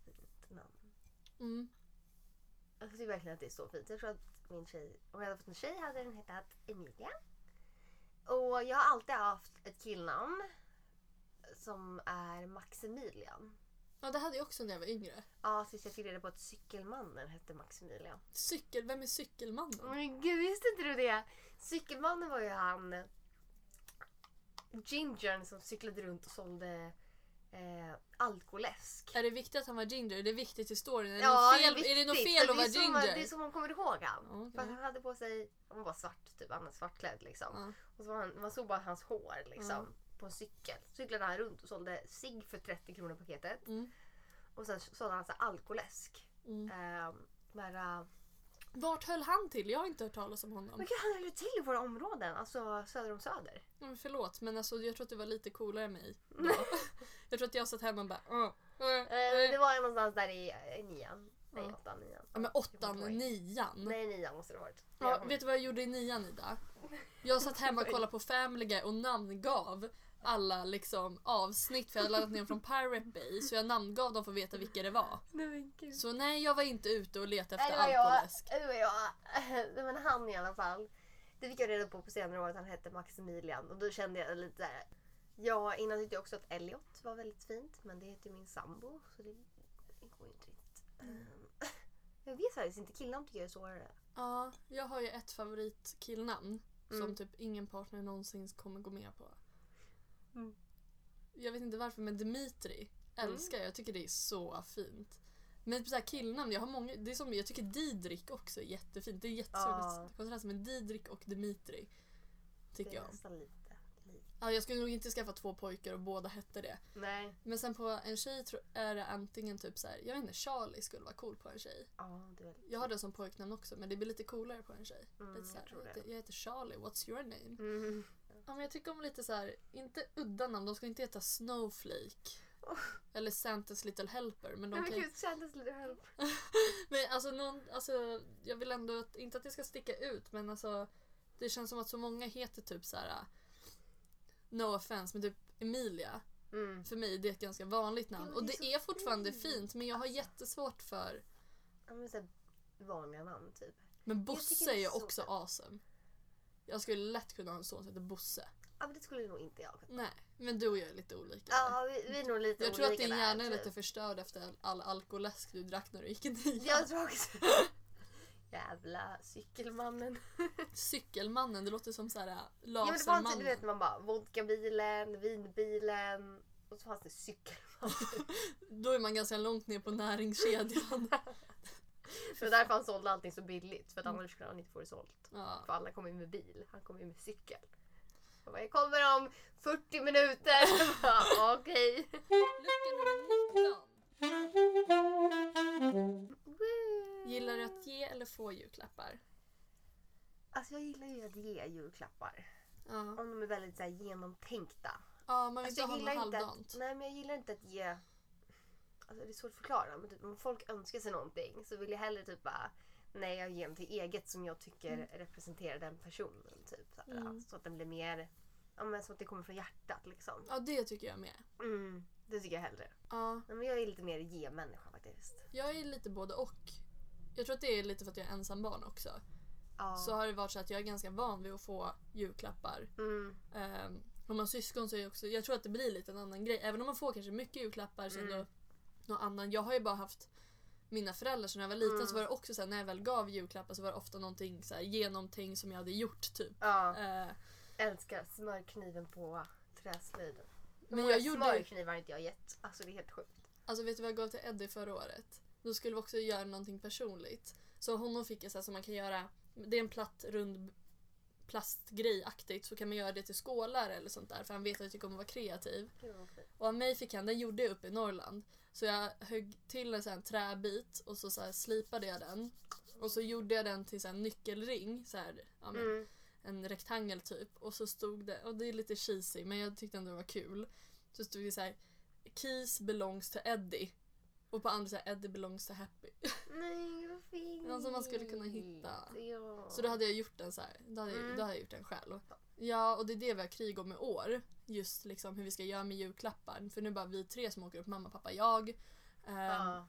fint namn. Mm. Jag tycker verkligen att det är så fint. Jag tror att min tjej, om jag hade fått en tjej hade den hetat Emilia. Och jag har alltid haft ett killnamn som är Maximilian. Ja det hade jag också när jag var yngre. Ja, tills jag fick reda på att cykelmannen hette Maximilian. Cykel, vem är cykelmannen? Men gud, visste inte du det? Cykelmannen var ju han Gingern som cyklade runt och sålde eh, alkoläsk. Är det viktigt att han var ginger? Är det viktigt i storyn? Är det, Ja, något fel, det är det något fel att vara det är så man- ginger? Det är så man kommer ihåg han. Okej. För han hade på sig, han var svart typ, han var svartklädd liksom. Ja. Och så var han, man såg bara hans hår liksom. På en cykel. Cyklade han runt och sålde cigg för 30 kronor paketet. Mm. Och sen sålde han så alkoläsk. Mm. Eh, de här, eh, Vart höll han till? Jag har inte hört talas om honom. men gud, han höll ju till i våra områden, alltså söder om Söder. Mm, förlåt men alltså, jag tror att du var lite coolare än mig. jag tror att jag satt hemma och bara uh, uh, Eh, det var någonstans där i, i nian. Nej, åttan, nian. Ja, men åttan, nian. Nej, nian måste det ha varit. Ja, vet du vad jag gjorde i nian Ida? Jag satt hemma och kollade på Family Guy och namngav alla liksom avsnitt för jag hade laddat ner dem från Pirate Bay så jag namngav dem för att veta vilka det var. Nej. Så nej, jag var inte ute och letade Nej, efter det var jag. alkoläsk. Det var jag. Nej, Men han i alla fall. Det fick jag reda på på senare år att han hette Maximilian. Och då kände jag lite såhär. Ja, innan tyckte jag också att Elliot var väldigt fint. Men det heter ju min sambo. Så det, det går ju inte riktigt. Mm. Jag vet faktiskt inte. Killnamn tycker jag är svårare. Ja, jag har ju ett favoritkillnamn som Mm. typ ingen partner någonsin kommer gå med på. Mm. Jag vet inte varför men Dimitri älskar jag. Jag tycker det är så fint. Men så här killnamn, jag har många, det är som, jag tycker Didrik också är jättefint. Det är jättesorgligt Ja. kontrast men Didrik och Dimitri tycker det är jag. nästan lite likt. Ja, jag skulle nog inte skaffa två pojkar och båda hette det. Nej. Men sen på en tjej är det antingen typ så här, jag vet inte, Charlie skulle vara cool på en tjej. Ja, det är. Jag har det som pojknamn också men det blir lite coolare på en tjej. Mm, lite så här, jag jag heter Charlie, what's your name? Mm. Ja, men jag tycker om lite så här, inte udda namn, de ska inte heta Snowflake. Eller Santas Little Helper. Men de Nej men kan, gud, kändes lite help. men alltså, någon, alltså, jag vill ändå, att, inte att det ska sticka ut men alltså det känns som att så många heter typ så här. No offense men typ Emilia. Mm. För mig det är ett ganska vanligt namn. Och det är det så är fortfarande fint. fint men jag har jättesvårt för Ja, men så vanliga namn typ. Men Bosse är ju så också fint. awesome. Jag skulle lätt kunna ha en son som heter Bosse. Ja men det skulle nog inte jag kunna. Nej, men du och jag är lite olika. Ja, vi, vi är nog lite jag tror att olika din där, hjärna är typ. lite förstörd efter all, alkoläsk du drack när du gick i nian. Jag tror också Jävla cykelmannen. Cykelmannen, det låter som så här äh, Ja, men det fanns ju, du vet lasermannen. man bara vodkabilen, vinbilen och så fanns det cykelmannen. Då är man ganska långt ner på näringskedjan. det var därför han sålde allting så billigt för att annars skulle han inte få det sålt. Ja. För alla kommer ju med bil, han kommer ju med cykel. Jag, bara, jag kommer om 40 minuter. Bara, Okej. Lucka nummer 19. Woo. Gillar du att ge eller få julklappar? Alltså jag gillar ju att ge julklappar. Ja, Om de är väldigt så här, genomtänkta. ja man vill Alltså, inte ha något halvdant. att, nej men jag gillar inte att ge Alltså det är svårt att förklara men typ, om folk önskar sig någonting så vill jag hellre typ bara Nej jag ger någonting eget som jag tycker representerar den personen. Typ, så, här, Mm. så att den blir mer ja, men så att det kommer från hjärtat liksom. Ja, det tycker jag med. Mm, det tycker jag hellre. Ja, men jag är lite mer ge-människa faktiskt. jag är lite både och. Jag tror att det är lite för att jag är ensam barn också. Ja. Så har det varit så att jag är ganska van vid att få julklappar. Mm, Um, om man har syskon så är jag också, jag tror att det blir lite en annan grej. Även om man får kanske mycket julklappar så Mm. Någon annan. Jag har ju bara haft mina föräldrar så när jag var liten Mm. så var det också så här, när jag väl gav julklappar så var det ofta någonting så här, genomtänkt som jag hade gjort typ. ja. Eh, Älskar smörkniven på träslöjden. men jag gjorde smörknivar inte jag gett. Alltså det är helt sjukt. Alltså vet du vad jag gav till Eddie förra året? Då skulle vi också göra någonting personligt. Så honom fick jag så här som man kan göra, det är en platt rund plastgrejaktigt så kan man göra det till skålar eller sånt där för han vet att jag tycker om att vara kreativ. Och av mig fick han, den gjorde jag uppe i Norrland. Så jag högg till en sån här träbit och så, så här slipade jag den. Och så gjorde jag den till så här nyckelring, så här, ja, men, Mm. en rektangel typ. Och så stod det, och det är lite cheesy men jag tyckte ändå det var kul. Så stod det så här Keys belongs to Eddie. Och på andra här Eddie belongs to Happy. Nej vad fint. Någon som man skulle kunna hitta. Ja. Så då hade jag gjort den så här. Då hade, jag, Mm. då hade jag gjort den själv. Ja, och det är det vi har krig om i år. Just liksom hur vi ska göra med julklappar. För nu är bara vi tre som åker upp, mamma, pappa, jag. Ehm, Ja.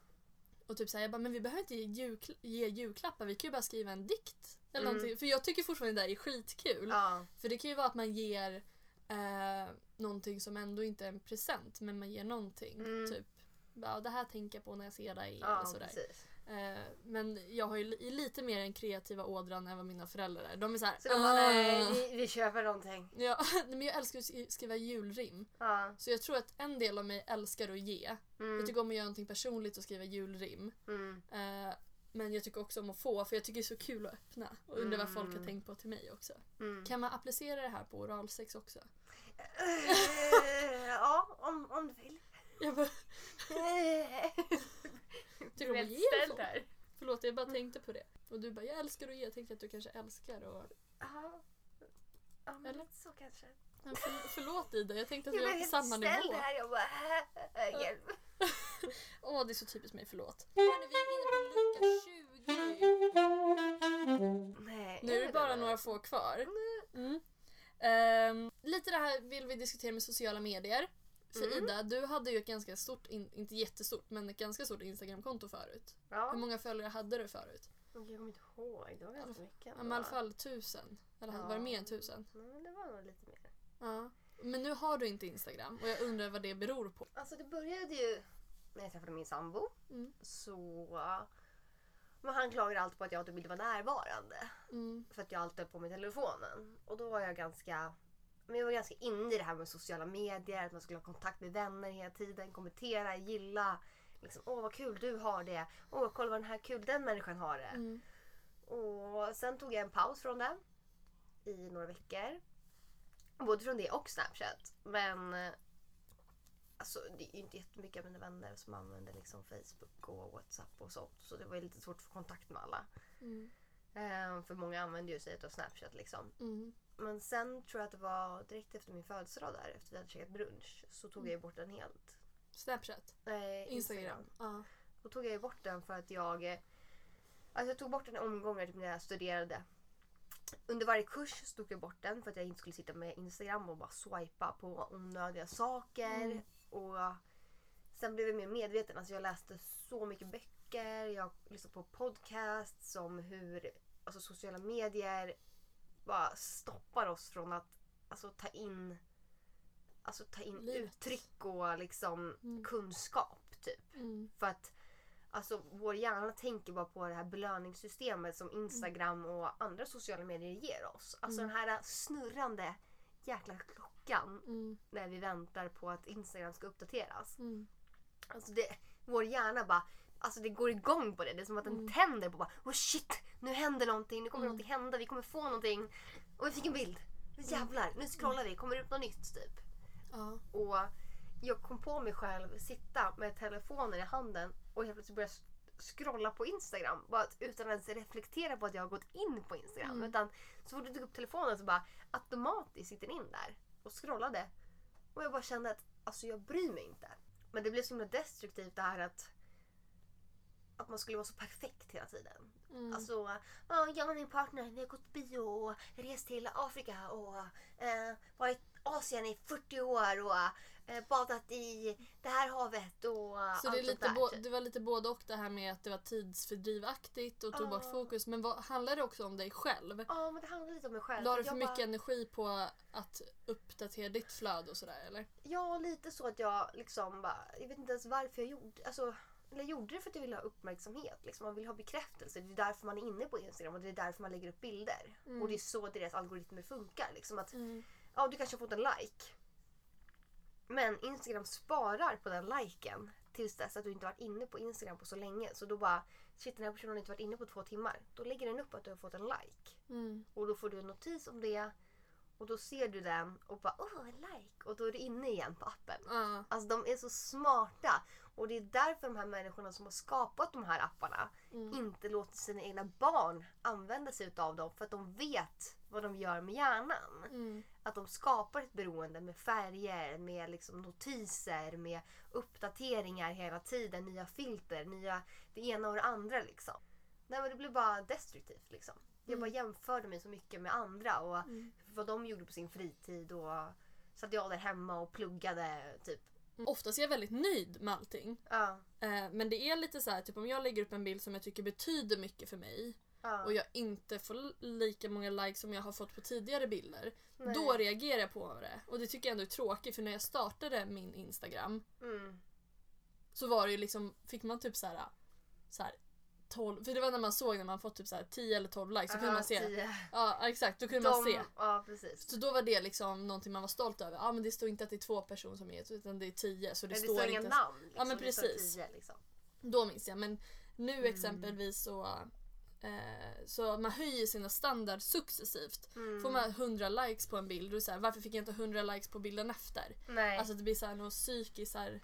Och typ såhär, jag bara, men vi behöver inte ge, julkla- ge julklappar, vi kan ju bara skriva en dikt. Eller Mm. någonting. För jag tycker fortfarande det där är skitkul. Ja. För det kan ju vara att man ger eh, någonting som ändå inte är en present, men man ger någonting. Mm. Typ, ja, det här tänker jag på när jag ser dig. Ja, eller sådär. precis. Eh, men jag har ju li- lite mer den kreativa ådran än vad mina föräldrar är. De är såhär... Så de bara, nej, "Ah." vi, vi köper någonting. Ja, nej, men jag älskar att skri- skriva julrim. Ja. Så jag tror att en del av mig älskar att ge. Jag Mm. tycker om att göra någonting personligt och skriva julrim. Mm. Eh, men jag tycker också om att få, för jag tycker det är så kul att öppna. Och undrar vad folk har Mm. tänkt på till mig också. Mm. Kan man applicera det här på oralsex också? Eh, ja, om, om du vill. Jag bara, tycker du om att ge eller få? här. Förlåt, jag bara tänkte på det. Och du bara, jag älskar att ge. Jag tänkte att du kanske älskar och... Ja. Ja, men Eller? så kanske. Men för, förlåt Ida, jag tänkte att Jag vi blev var på helt samma ställd nivå. här. Jag bara, äh, äh, hjälp. Åh, det är så typiskt mig, förlåt. Hörni, vi är inne på lucka 20. Nej, Nu är det jag bara vet några få kvar. Mm. Ehm, lite det här vill vi diskutera med sociala medier. För Mm. Ida, du hade ju ett ganska stort, in, inte jättestort, men ett ganska stort Instagramkonto förut. Hur Ja. många följare hade du förut? Jag kommer inte ihåg. Det var ganska mycket. Ja, men I alla fall tusen. Eller var det mer än tusen? Nej, det var nog lite mer. Ja. Men nu har du inte Instagram och jag undrar vad det beror på. Alltså det började ju när jag träffade min sambo. Mm. Så... Men han klagade alltid på att jag inte var närvarande. Mm. För att jag alltid höll på med telefonen. Och då var jag ganska... Men jag var ganska inne i det här med sociala medier. Att man skulle ha kontakt med vänner hela tiden. Kommentera, gilla. Liksom, Åh vad kul du har det. Åh kolla vad den här kul den människan har det. Mm. Och sen tog jag en paus från det. I några veckor. Både från det och Snapchat. Men eh, alltså, det är ju inte jättemycket av mina vänner som använder liksom Facebook och Whatsapp och sånt. Så det var lite svårt att få kontakt med alla. Mm. Eh, för många använder ju sig av Snapchat liksom. Mm. Men sen tror jag att det var direkt efter min födelsedag där, efter vi hade käkat brunch, så tog jag ju bort den helt. Snapchat? Eh, Instagram? Ja. Då tog jag bort den för att jag... Alltså jag tog bort den omgångar typ när jag studerade. Under varje kurs så tog jag bort den för att jag inte skulle sitta med Instagram och bara swipa på onödiga saker. Mm. Och sen blev jag mer medveten. Alltså jag läste så mycket böcker. Jag lyssnade på podcasts om hur alltså sociala medier bara stoppar oss från att alltså, ta in Alltså ta in Livet. uttryck och liksom Mm. kunskap typ. Mm. För att alltså, vår hjärna tänker bara på det här belöningssystemet som Instagram och andra sociala medier ger oss. Alltså Mm. den här snurrande jäkla klockan Mm. när vi väntar på att Instagram ska uppdateras. Mm. Alltså det, vår hjärna bara Alltså det går igång på det. Det är som att den Mm. tänder på bara oh shit, nu händer någonting, nu kommer Mm. någonting hända, vi kommer få någonting. Och vi fick en bild. Jävlar, nu scrollar vi, kommer det upp något nytt typ. Ja. Och jag kom på mig själv sitta med telefonen i handen och helt plötsligt börja scrolla på Instagram. Bara utan att ens reflektera på att jag har gått in på Instagram. Mm. Utan så fort du tog upp telefonen så bara automatiskt gick den in där och scrollade. Och jag bara kände att alltså jag bryr mig inte. Men det blev så himla destruktivt det här att att man skulle vara så perfekt hela tiden. Mm. Alltså, ja, jag och min partner vi har gått på bio och rest till Afrika och eh, varit i Asien i 40 år och eh, badat i det här havet och Så allt det, är sånt lite bo- det var lite både och det här med att det var tidsfördrivaktigt och tog bort Ja. fokus. Men vad, handlar det också om dig själv? Ja, men det handlar lite om mig själv. La du för bara- mycket energi på att uppdatera ditt flöde och sådär eller? Ja, lite så att jag liksom bara, jag vet inte ens varför jag gjorde, alltså, eller gjorde det för att jag ville ha uppmärksamhet. Liksom. Man vill ha bekräftelse. Det är därför man är inne på Instagram och det är därför man lägger upp bilder. Mm. Och det är så deras algoritmer funkar. Liksom att Mm. ja, du kanske har fått en like. Men Instagram sparar på den liken tills dess att du inte varit inne på Instagram på så länge. Så då bara, shit den här personen har inte varit inne på två timmar. Då lägger den upp att du har fått en like. Mm. Och då får du en notis om det. Och då ser du den och bara, åh en like. Och då är du inne igen på appen. Ja. Alltså de är så smarta. Och det är därför de här människorna som har skapat de här apparna Mm. inte låter sina egna barn använda sig av dem. För att de vet vad de gör med hjärnan Mm. att de skapar ett beroende med färger, med liksom notiser, med uppdateringar hela tiden, nya filter, nya det ena och det andra liksom. Nej men det blev bara destruktivt liksom. Jag bara jämförde mig så mycket med andra och Mm. vad de gjorde på sin fritid och satt jag där hemma och pluggade typ. Oftast är jag väldigt nöjd med allting. Ja, Eh, men det är lite så här, typ om jag lägger upp en bild som jag tycker betyder mycket för mig ja. och jag inte får lika många likes som jag har fått på tidigare bilder. Nej. Då reagerar jag på det. Och det tycker jag ändå är tråkigt för när jag startade min Instagram Mm. så var det ju liksom, fick man typ så här, så här 12, för det var när man såg när man fått typ så här 10 eller 12 likes så kunde man se. tio. Ja exakt, då kunde man De- se. Ja, precis. Så då var det liksom någonting man var stolt över. Ja men det står inte att det är två personer som är utan det är 10 så det, Men det står inga inte. namn. Liksom. Ja, men står precis. tio, liksom. Då minns jag men nu Mm. exempelvis så eh, så man höjer sina standard successivt. Mm. Får man 100 likes på en bild, då är det så här, varför fick jag inte 100 likes på bilden efter? Nej. Alltså det blir så här någon psykisk så här,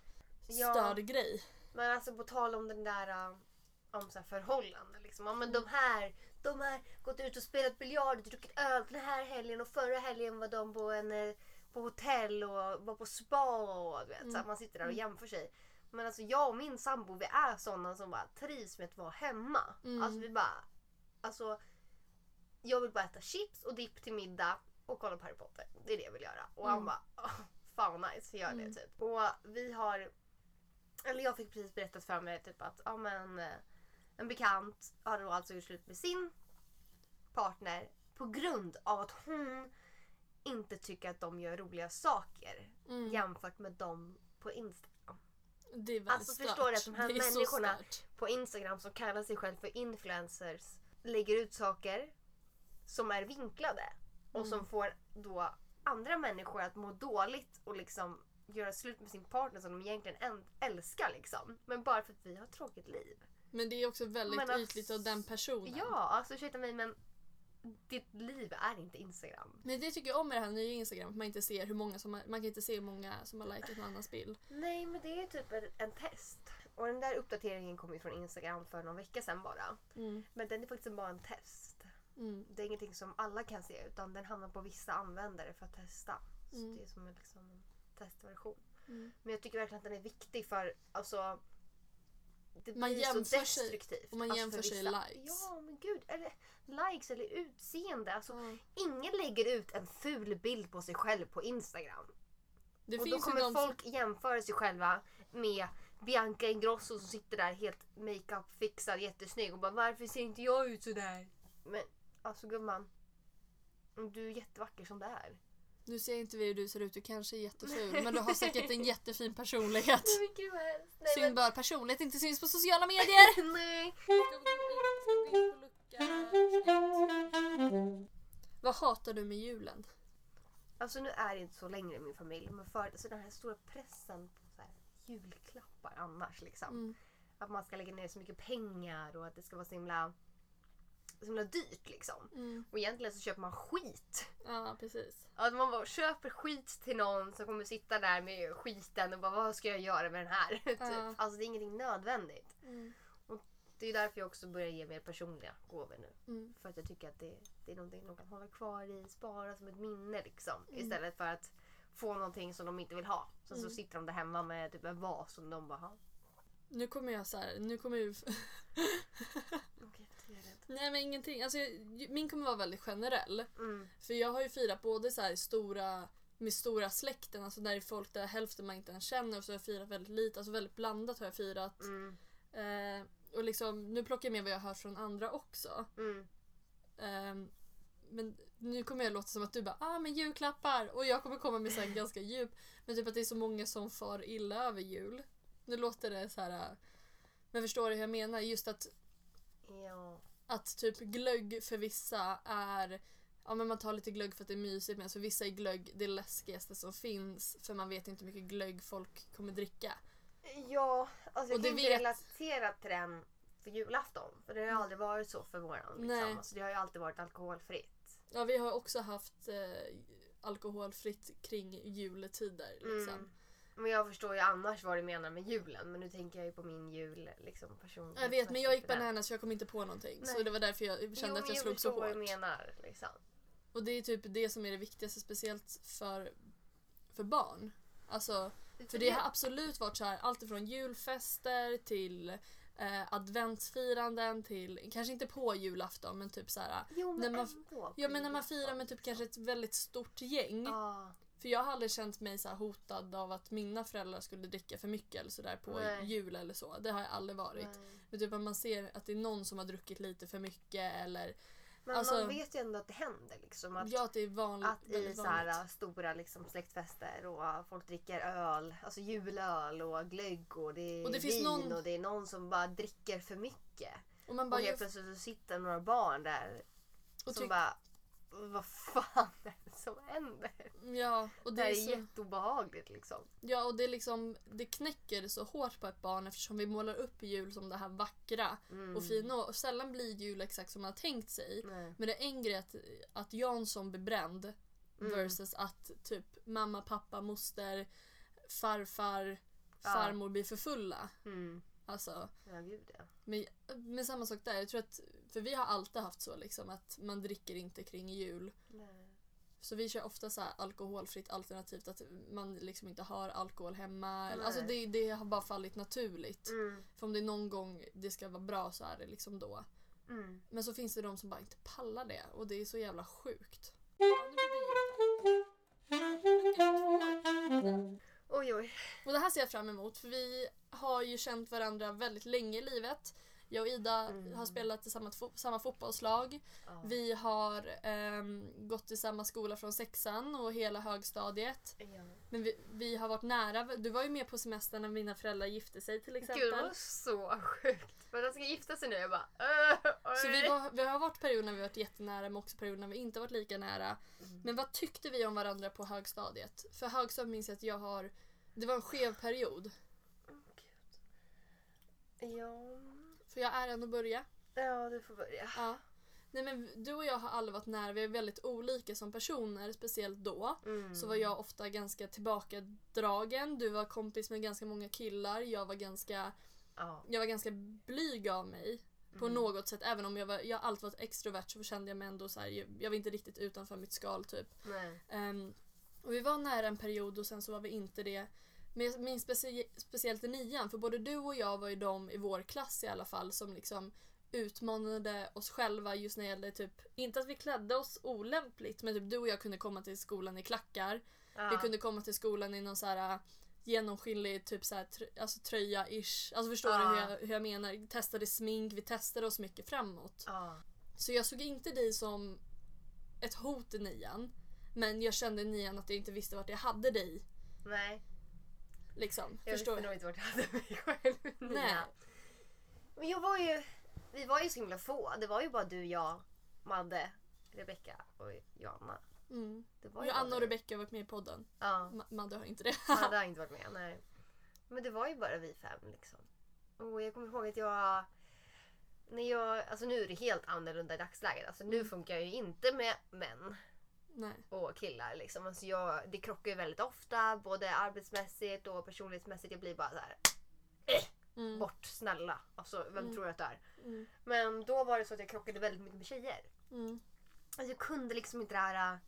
Ja. störd grej. Men alltså på tal om den där uh, om så här förhållanden. Liksom. Ja, men Mm. de här de har gått ut och spelat biljard och druckit öl den här helgen och förra helgen var de på, en, eh, på hotell och var på spa och du vet, så Mm. att man sitter där och jämför sig. Men alltså jag och min sambo vi är sådana som bara trivs med att vara hemma. Mm. Alltså vi bara, alltså jag vill bara äta chips och dipp till middag och kolla på Harry Potter. Det är det jag vill göra. Och han Mm. bara, "Åh, fan vad nice, gör det Mm. typ. Och vi har, eller jag fick precis berättat för mig typ att, ja men eh, en bekant har då alltså gjort slut med sin partner på grund av att hon inte tycker att de gör roliga saker Mm. jämfört med dem på Instagram. Det är väldigt Alltså, stört. förstår du att de här människorna-. På Instagram som kallar sig själv för influencers lägger ut saker som är vinklade och Mm. som får då andra människor att må dåligt och liksom göra slut med sin partner som de egentligen älskar liksom. Men bara för att vi har ett tråkigt liv. Men det är också väldigt Men att- ytligt av den personen. Ja, alltså ursäkta mig men ditt liv är inte Instagram. Men det tycker jag om med det här nya Instagram, att man inte ser hur många som har, man kan inte se hur många som har likat någon annans bild. Nej men det är typ en, en test. Och den där uppdateringen kom ju från Instagram för någon vecka sedan bara. Mm. Men den är faktiskt bara en test. Mm. Det är ingenting som alla kan se utan den hamnar på vissa användare för att testa. Så Mm. det är som en, liksom, en testversion. Mm. Men jag tycker verkligen att den är viktig för alltså det Man blir så sig- destruktivt. och man alltså, jämför för sig likes. Ja men gud. Eller likes eller utseende. Alltså, Ja. Ingen lägger ut en ful bild på sig själv på Instagram. Det och då kommer de som, folk jämföra sig själva med Bianca Ingrosso som sitter där helt makeup fixad jättesnygg och bara varför ser inte jag ut sådär? Men alltså gumman. Du är jättevacker som det är. Nu ser inte vi hur du ser ut, du kanske är jätteful men du har säkert en jättefin personlighet. Nej Synd men, bara personlighet inte syns på sociala medier. nej. Vad hatar du med julen? Alltså nu är det inte så längre i min familj men för alltså, den här stora pressen på så här, julklappar annars liksom. Mm. Att man ska lägga ner så mycket pengar och att det ska vara så himla, så himla dyrt liksom. Mm. Och egentligen så köper man skit. Ja, precis. Att man bara köper skit till någon som kommer sitta där med skiten och bara vad ska jag göra med den här? typ. Ja. Alltså det är ingenting nödvändigt. Mm. Det är därför jag också börjar ge mer personliga gåvor nu. Mm. För att jag tycker att det, det är någonting de kan hålla kvar i, spara som ett minne liksom. Mm. Istället för att få någonting som de inte vill ha. Sen Mm. så sitter de där hemma med typ en vas som de bara har. Nu kommer jag så här, nu kommer ju... Rädd. Nej men ingenting, alltså jag- min kommer vara väldigt generell. Mm. För jag har ju firat både så här stora med stora släkten, alltså där är folk där hälften man inte ens känner och så har jag firat väldigt lite, alltså väldigt blandat har jag firat. Mm. Eh, och liksom, nu plockar jag med vad jag har hört från andra också. Mm. Ehm, men nu kommer jag låta som att du bara ah men julklappar och jag kommer komma med så här ganska djup. Men typ att det är så många som far illa över jul. Nu låter det så här. Men förstår du hur jag menar? Just att, Ja. att typ glögg för vissa är Ja men man tar lite glögg för att det är mysigt men för vissa är glögg det läskigaste som finns för man vet inte hur mycket glögg folk kommer dricka. Ja, alltså jag Och kan inte vet- relatera till den för julafton. För det har ju aldrig varit så för våran. Nej. Liksom. Alltså, det har ju alltid varit alkoholfritt. Ja vi har också haft eh, alkoholfritt kring juletider liksom. Mm. Men jag förstår ju annars vad du menar med julen. Men nu tänker jag ju på min jul liksom personligen. Jag vet men jag gick bananas för jag kom inte på någonting. Så Nej. det var därför jag kände jo, att men jag slog så förstår vad du hårt. menar. Liksom. Och det är typ det som är det viktigaste speciellt för, för barn. Alltså, för det har absolut varit så här allt ifrån julfester till eh, adventsfiranden till, kanske inte på julafton men typ så här. Jo, men när man- ändå. Ja men när man firar med typ kanske ett väldigt stort gäng. Ja. För jag har aldrig känt mig så hotad av att mina föräldrar skulle dricka för mycket eller sådär på Nej. jul eller så. Det har jag aldrig varit. Nej. Men typ om man ser att det är någon som har druckit lite för mycket eller Men Alltså- man vet ju ändå att det händer. Liksom, att, ja att det är vanligt. att i så här, stora liksom, släktfester och folk dricker öl, alltså julöl och glögg och det är Och det finns vin någon- och det är någon som bara dricker för mycket. Och man Och bara, helt jag, plötsligt så sitter några barn där och som bara vad fan är det som händer? ja, och Det det är så, jätteobehagligt liksom. ja, och det är liksom, det knäcker så hårt på ett barn eftersom vi målar upp jul som det här vackra Mm. och fina och sällan blir jul exakt som man har tänkt sig. Nej. Men det är en grej att, att Jansson blir bränd Mm. versus att typ mamma, pappa, moster, farfar, Ja. farmor blir för fulla. Mm. Alltså, Ja gud ja. men, men samma sak där. Jag tror att, för vi har alltid haft så liksom att man dricker inte kring jul. Nej. Så vi kör ofta så här alkoholfritt alternativt att man liksom inte har alkohol hemma. Alltså Nej. det, det har bara fallit naturligt. Mm. För om det är någon gång det ska vara bra så är det liksom då. Mm. Men så finns det de som bara inte pallar det och det är så jävla sjukt. Oj oj. Och det här ser jag fram emot för vi har ju känt varandra väldigt länge i livet. Jag och Ida Mm. har spelat i samma, samma fotbollslag. Ja. Vi har ehm, gått i samma skola från sexan och hela högstadiet. Ja. Men vi, vi har varit nära. Du var ju med på semestern när mina föräldrar gifte sig till exempel. Gud det var så sjukt. För de ska gifta sig nu. Jag bara oj. Så vi, var, vi har varit perioder när vi varit jättenära men också perioder när vi inte varit lika nära. Mm. Men vad tyckte vi om varandra på högstadiet? För högstadiet minns jag att jag har... Det var en skev period. Åh, Gud. Ja. Får jag äran att börja? Ja du får börja. Ja. Nej men du och jag har aldrig varit nära. Vi är väldigt olika som personer. Speciellt då. Mm. Så var jag ofta ganska tillbakadragen. Du var kompis med ganska många killar. Jag var ganska, Ja. jag var ganska blyg av mig. På Mm. något sätt. Även om jag, var, jag alltid varit extrovert så kände jag mig ändå så här, jag, jag var inte riktigt utanför mitt skal typ. Ehm, och vi var nära en period och sen så var vi inte det. Men jag minns specie- speciellt i nian, för både du och jag var ju de i vår klass i alla fall som liksom utmanade oss själva just när det gällde typ, inte att vi klädde oss olämpligt, men typ du och jag kunde komma till skolan i klackar. Ja. Vi kunde komma till skolan i någon så här genomskinlig typ så här, alltså tröja-ish. Alltså förstår Ja. du hur jag, hur jag menar? Testade smink, vi testade oss mycket framåt. Ja. Så jag såg inte dig som ett hot i nian. Men jag kände i nian att jag inte visste vart jag hade dig. Nej. Liksom. Jag Förstår visste du? nog inte vart jag hade mig själv. Nej. Men jag var ju... Vi var ju så himla få. Det var ju bara du, jag, Madde, Rebecka och Joanna. Mm. Det var ju bara Joanna och. Rebecka har varit med i podden. Ja. Ma- Madde har inte det. Madde har inte varit med. Nej. Men det var ju bara vi fem liksom. Och jag kommer ihåg att jag... När jag, alltså nu är det helt annorlunda i dagsläget. Alltså nu Mm. funkar jag ju inte med män Nej. och killar. Liksom. Alltså jag, det krockar ju väldigt ofta, både arbetsmässigt och personlighetsmässigt. Jag blir bara så här, Mm. bort snälla. Alltså vem Mm. tror du att du är? Mm. Men då var det så att jag krockade väldigt mycket med tjejer. Mm. Alltså jag kunde liksom inte det här... äh,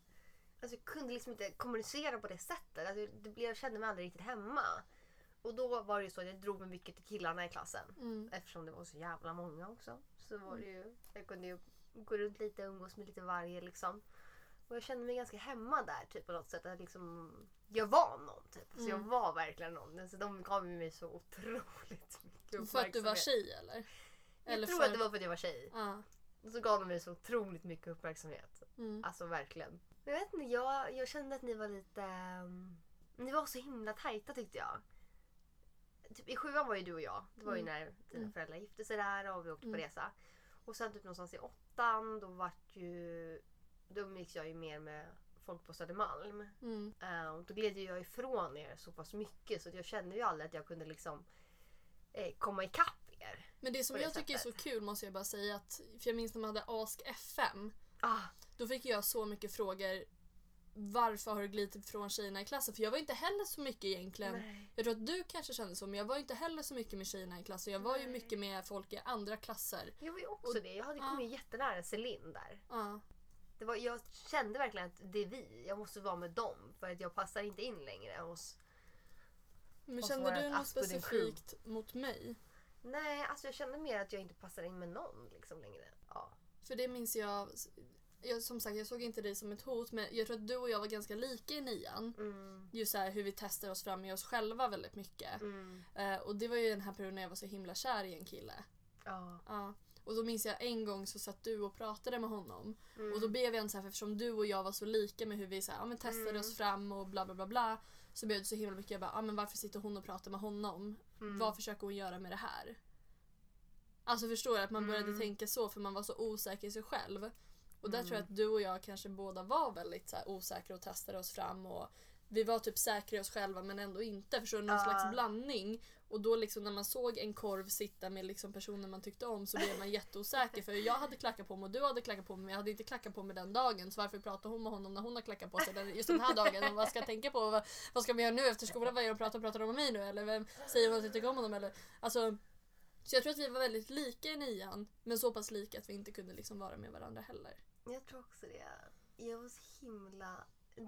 Alltså jag kunde liksom inte kommunicera på det sättet. Alltså det blev, jag kände mig aldrig riktigt hemma. Och då var det ju så att jag drog mig mycket till killarna i klassen. Mm. Eftersom det var så jävla många också. Så var det ju, jag kunde ju gå runt lite och umgås med lite varje liksom. Och jag kände mig ganska hemma där typ på något sätt. Att liksom, jag var någon typ. Så jag Mm. var verkligen någon. Så de gav mig så otroligt mycket För att du var uppmärksamhet. tjej eller? Jag tror för... att det var för att jag var tjej. Och så gav de mig så otroligt mycket uppmärksamhet. Mm. Alltså verkligen. Jag vet inte, jag, jag kände att ni var lite... um, ni var så himla tajta tyckte jag. Typ, I sjuan var ju du och jag. Det var ju Mm. när dina Mm. föräldrar gifte sig där och vi åkte Mm. på resa. Och sen typ någonstans i åttan då vart ju... Då umgicks jag ju mer med folk på Södermalm. Mm. Och då gled ju jag ifrån er så pass mycket så jag kände ju aldrig att jag kunde liksom eh, komma ikapp er. Men det som det jag tycker är så sättet. kul måste jag bara säga att, för jag minns när man hade Ask FM. Ah, Då fick jag så mycket frågor. Varför har du glidit ifrån tjejerna i klassen? För jag var inte heller så mycket egentligen. nej. Jag tror att du kanske kände så men jag var inte heller så mycket med tjejerna i klassen. Jag var ju Nej. mycket med folk i andra klasser. Jag var ju också Och- det. Jag hade ja. kommit jättenära Celine där. Ja. Det var, jag kände verkligen att det är vi. Jag måste vara med dem för att jag passar inte in längre hos... Men så kände du något specifikt mot mig? Nej, alltså jag kände mer att jag inte passar in med någon liksom längre. Ja. För det minns jag, jag som sagt jag såg inte dig som ett hot men jag tror att du och jag var ganska lika i nian. Mm. Just så här, hur vi testar oss fram i oss själva väldigt mycket. Mm. Eh, och det var ju den här perioden när jag var så himla kär i en kille. Ja. Ja. Och då minns jag en gång så satt du och pratade med honom. Mm. Och då blev jag en så här, för eftersom du och jag var så lika med hur vi så här, ja, men testade Mm. oss fram och bla bla bla bla. Så blev det så himla mycket, jag bara, ja, men varför sitter hon och pratar med honom? Mm. Vad försöker hon göra med det här? Alltså förstår du? Att man började Mm. tänka så för man var så osäker i sig själv. Och där Mm. tror jag att du och jag kanske båda var väldigt så här, osäkra och testade oss fram. Och vi var typ säkra i oss själva men ändå inte. Förstår du? Någon Ja. slags blandning. Och då liksom när man såg en korv sitta med liksom personer man tyckte om så blev man jätteosäker. För jag hade klackat på mig och du hade klackat på mig men jag hade inte klackat på mig den dagen. Så varför pratar hon med honom när hon har klackat på sig den, just den här dagen? Och vad ska jag tänka på? Vad, vad ska vi göra nu efter skolan? Vad gör de? Pratar, pratar de om mig nu? Eller vem säger hon att jag tycker om honom? Eller, alltså, så jag tror att vi var väldigt lika i nian. Men så pass lika att vi inte kunde liksom vara med varandra heller. Jag tror också det. Jag var så himla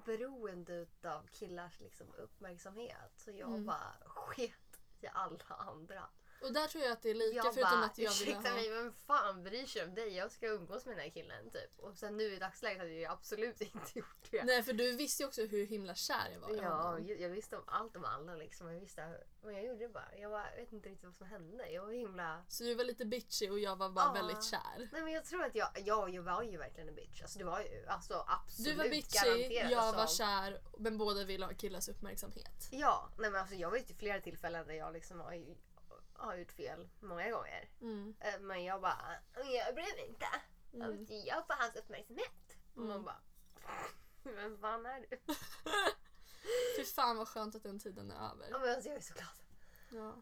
beroende av killars liksom, uppmärksamhet. Så jag Mm. bara sket i alla andra. Och där tror jag att det är lika Jag förutom bara, att jag ursäkta ha... mig, vem fan bryr sig om dig? Jag ska umgås med den här killen typ. Och sen nu i dagsläget hade jag absolut inte gjort det. Nej för du visste ju också hur himla kär jag var i Ja, jag, jag visste om allt om alla liksom. Jag visste vad jag gjorde bara. Jag, bara, vet inte riktigt vad som hände. Jag var himla... Så du var lite bitchy och jag var bara Ja. väldigt kär. Nej men jag tror att jag, ja, jag var ju verkligen en bitch. Alltså det var ju alltså absolut Du var bitchy, jag alltså. var kär men båda ville ha killars uppmärksamhet. Ja, nej men alltså jag vet ju flera tillfällen där jag liksom ju- har gjort fel många gånger. Mm. Eh, Men jag bara, jag bryr mig inte. Mm. Jag får hans uppmärksamhet. Och man Mm. bara, vem fan är du? Fy fan vad skönt att den tiden är över. Ja, men alltså, jag är så glad. Ja.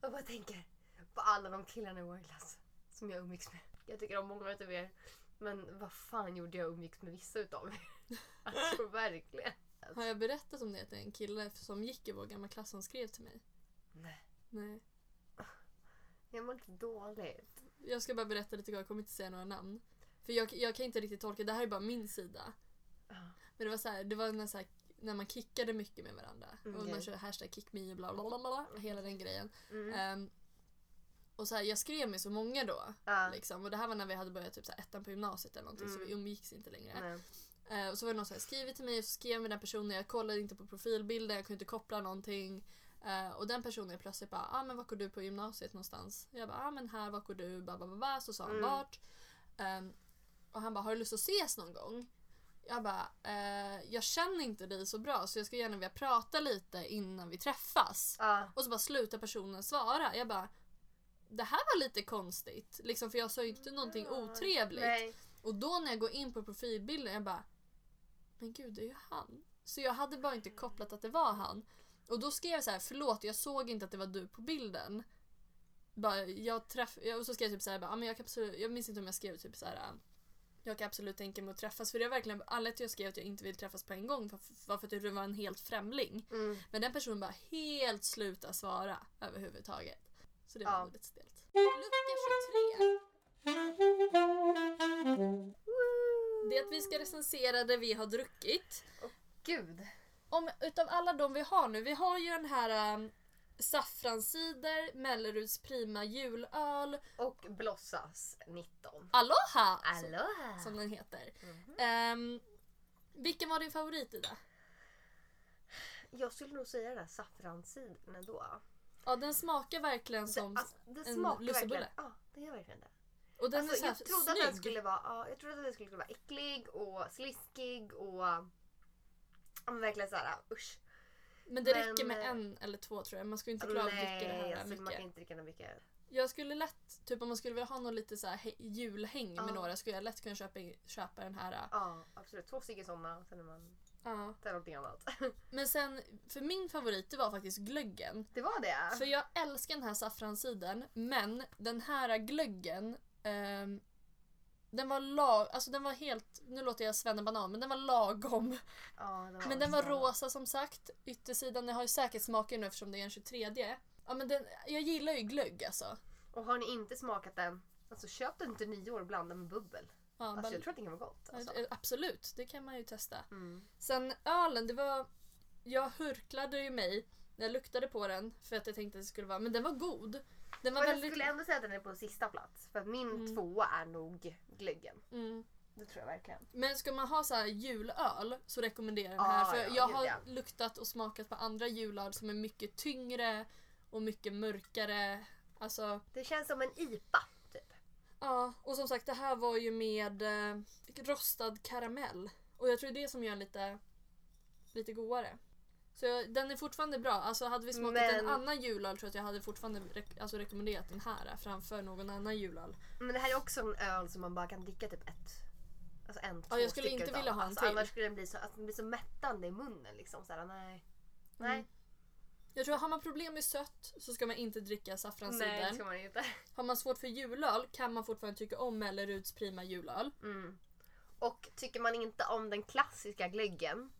Jag bara tänker på alla de killarna i vår klass som jag umgicks med. Jag tycker om många utav er. Men vad fan gjorde jag umgicks med vissa utav er? Alltså verkligen. Har jag berättat om det att det är en kille som gick i vår gamla klass som skrev till mig? Nej, Nej. Jag mår lite dåligt. Jag ska bara berätta lite grann, jag kommer inte säga några namn. För jag, jag kan inte riktigt tolka, det här är bara min sida. Men det var så här, det var när, så här, när man kickade mycket med varandra. Och Okej. man körde hashtag kickme och bla bla bla, bla hela den grejen. Mm. Ehm, och så här, jag skrev med så många då. Ja. Liksom. Och det här var när vi hade börjat typ så här, ettan på gymnasiet eller någonting så Mm. vi umgicks inte längre. Eh, och så var det någon som hade skrivit till mig och så skrev med den personen, jag kollade inte på profilbilden, jag kunde inte koppla någonting. Eh, och den personen är plötsligt bara, ah, men var går du på gymnasiet någonstans? Jag bara, ah, men här, var går du? Ba, ba, ba, ba. Så sa han Mm. vart. Ehm, och han bara, har du lust att ses någon gång? Jag bara, eh, jag känner inte dig så bra så jag skulle gärna vilja prata lite innan vi träffas. Ja. Och så bara slutar personen svara. Jag bara, det här var lite konstigt. Liksom, för jag sa ju inte någonting otrevligt. Nej. Och då när jag går in på profilbilden, jag bara Men gud, det är ju han. Så jag hade bara inte kopplat att det var han. Och då skrev jag så här, förlåt jag såg inte att det var du på bilden. Bara, jag träff... Och så skrev jag typ så här, bara, "Ja, men jag, kan absolut... jag minns inte om jag skrev typ så här. Jag kan absolut tänka mig att träffas. För det var verkligen anledningen till jag skrev att jag inte vill träffas på en gång. För, var för att du var en helt främling. Mm. Men den personen bara helt sluta svara överhuvudtaget. Så det Ja. var nog lite stelt. Lucka 23. Det är att vi ska recensera det vi har druckit. Gud. Om, utav alla de vi har nu, vi har ju den här um, saffranscider, Melleruds Prima julöl, Och Blossas 19. Aloha! Som, Aloha! som den heter. Mhm. Ehm, vilken var din favorit Ida? Jag skulle nog säga den där saffransciderna ändå. Ja den smakar verkligen som... det, alltså, det en lussebulle. Ja, det gör verkligen det. och den Alltså, är så här jag trodde att den snygg. skulle vara, ja, jag trodde att den skulle vara äcklig och sliskig och ja, men verkligen såhär usch. Men det men, räcker med eh, en eller två tror jag. Man ska ju inte klara av att dricka det här alltså, man mycket. kan inte dricka mycket. Jag skulle lätt, typ om man skulle vilja ha något lite så här he- julhäng med Ja. några skulle jag lätt kunna köpa, köpa den här. äh, Ja, absolut. Två stycken sådana, sen är man Ja. tar någonting annat. Men sen, för min favorit det var faktiskt glöggen. Det var det? För jag älskar den här saffransiden men den här glöggen ehm, den var lag, alltså den var helt, nu låter jag svennebanan men den var lagom. Ja, det Men den var rosa som sagt. Yttersidan, den har ju säkert smaker nu eftersom det är en 23. Ja men den, jag gillar ju glögg alltså. Och har ni inte smakat den, alltså köp den till nyår och blanda med bubbel. Ja, Alltså, bara- jag tror att det kan vara gott. Alltså. Absolut, det kan man ju testa. Mm. Sen ölen, det var... Jag hurklade ju mig när jag luktade på den för att jag tänkte att det skulle vara... Men den var god. Den var Men jag väldigt... skulle ändå säga att den är på sista plats. För att min Mm. tvåa är nog glöggen. Mm. Det tror jag verkligen. Men ska man ha så här julöl så rekommenderar jag den Ah, här. För ja, jag har ja. luktat och smakat på andra julöl som är mycket tyngre och mycket mörkare. Alltså, Det känns som en IPA, typ. ja. Och som sagt, det här var ju med eh, rostad karamell. Och jag tror det är det som gör den lite, lite godare. Så den är fortfarande bra. Alltså hade vi smakat Men- en annan julöl tror jag att jag hade fortfarande rek- alltså, rekommenderat den här framför någon annan julöl. Men det här är också en öl som man bara kan dricka typ ett. Alltså en, två jag skulle stycken inte utav. vilja ha en alltså, till. Annars skulle den bli så, att den blir så mättande i munnen liksom. Såhär, nej. Nej. Mm. Jag tror att har man problem med sött så ska man inte dricka Nej, det saffranscider. ska man inte. Har man svårt för julöl kan man fortfarande tycka om Melleruds prima julöl. Mm. Och tycker man inte om den klassiska glöggen.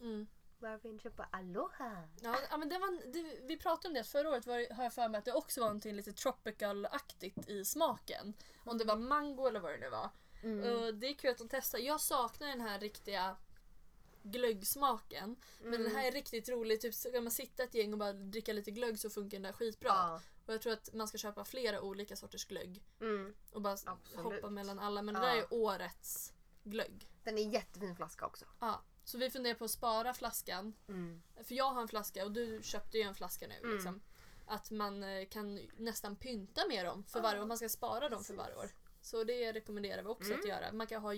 Mm. Varför inte köpa Aloha? Ja, ja, men det var, det, vi pratade om det förra året var, har jag för mig att det också var någonting lite tropical-aktigt i smaken. Om det var mango eller vad det nu var. Mm. Och det är kul att de testar. Jag saknar den här riktiga glöggsmaken. Men Mm. den här är riktigt rolig. Typ ska man sitta ett gäng och bara dricka lite glögg så funkar den där skitbra. Ja. Och jag tror att man ska köpa flera olika sorters glögg. Mm. Och bara Absolut. hoppa mellan alla. Men det Ja. där är årets glögg. Den är jättefin flaska också. Ja. Så vi funderar på att spara flaskan. Mm. För jag har en flaska och du köpte ju en flaska nu. Mm. Liksom. Att man eh, kan nästan pynta med dem för varje år. Man ska spara dem för varje år. Så det rekommenderar vi också Mm. att göra. Man kan ha,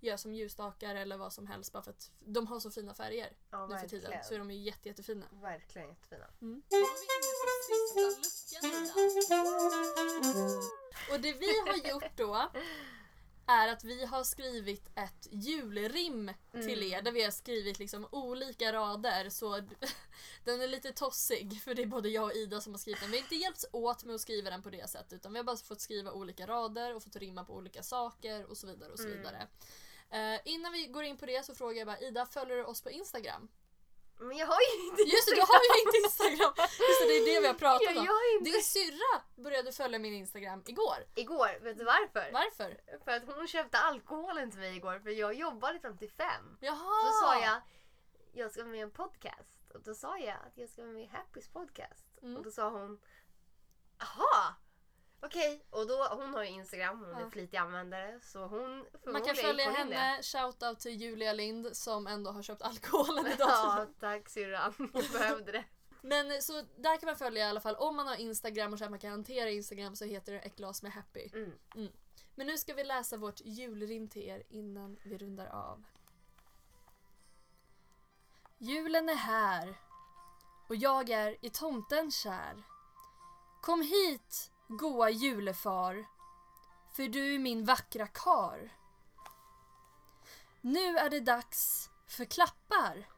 göra som ljusstakar eller vad som helst bara för att de har så fina färger Ja, nu för tiden. Så är de ju jätte, jättefina. Verkligen jättefina. Mm. Då är vi inne på sista luckan Ida. Och det vi har gjort då är att vi har skrivit ett julrim till er där vi har skrivit liksom olika rader så den är lite tossig för det är både jag och Ida som har skrivit den. Vi har inte hjälpts åt med att skriva den på det sättet utan vi har bara fått skriva olika rader och fått rimma på olika saker och så vidare och så Mm. vidare. Eh, innan vi går in på det så frågar jag bara Ida, följer du oss på Instagram? Men jag har ju inte Just det, du har ju inte Instagram! Just det, det är det vi har pratat om. jag har inte. Din syrra började följa min Instagram igår. Igår, vet du varför? Varför? För att hon köpte alkoholen till mig igår för jag jobbade fram till fem. Jaha! Så sa jag, jag ska vara med i en podcast. Och då sa jag att jag ska vara med i Happys podcast. Mm. Och då sa hon, aha! Okej, och då, hon har ju Instagram, hon är Ja. flitig användare. Så hon Man kan förmodligen följa gick hon in det. henne, shoutout till Julia Lind som ändå har köpt alkoholen idag. Ja, tack syrran. Jag behövde det. Men så där kan man följa i alla fall. Om man har Instagram och så att man kan hantera Instagram så heter det ett glas med happy. Mm. Men nu ska vi läsa vårt julrim till er innan vi rundar av. Julen är här och jag är i tomten kär. Kom hit, goa julefar, för du är min vackra kar. Nu är det dags för klappar,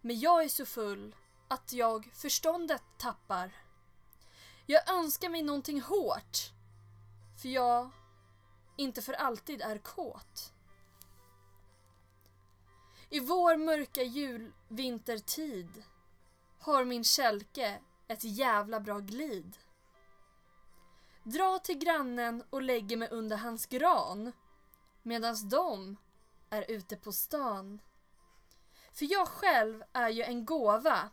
men jag är så full att jag förståndet tappar. Jag önskar mig någonting hårt, för jag inte för alltid är kåt. I vår mörka julvintertid har min kälke ett jävla bra glid. Dra till grannen och lägger mig under hans gran medans de är ute på stan. För jag själv är ju en gåva.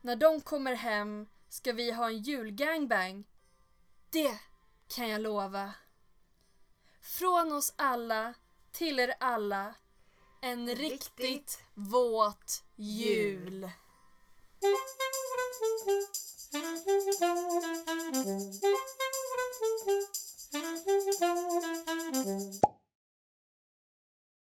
När de kommer hem ska vi ha en julgangbang. Det kan jag lova. Från oss alla till er alla en riktigt, Riktigt våt jul. Thank you.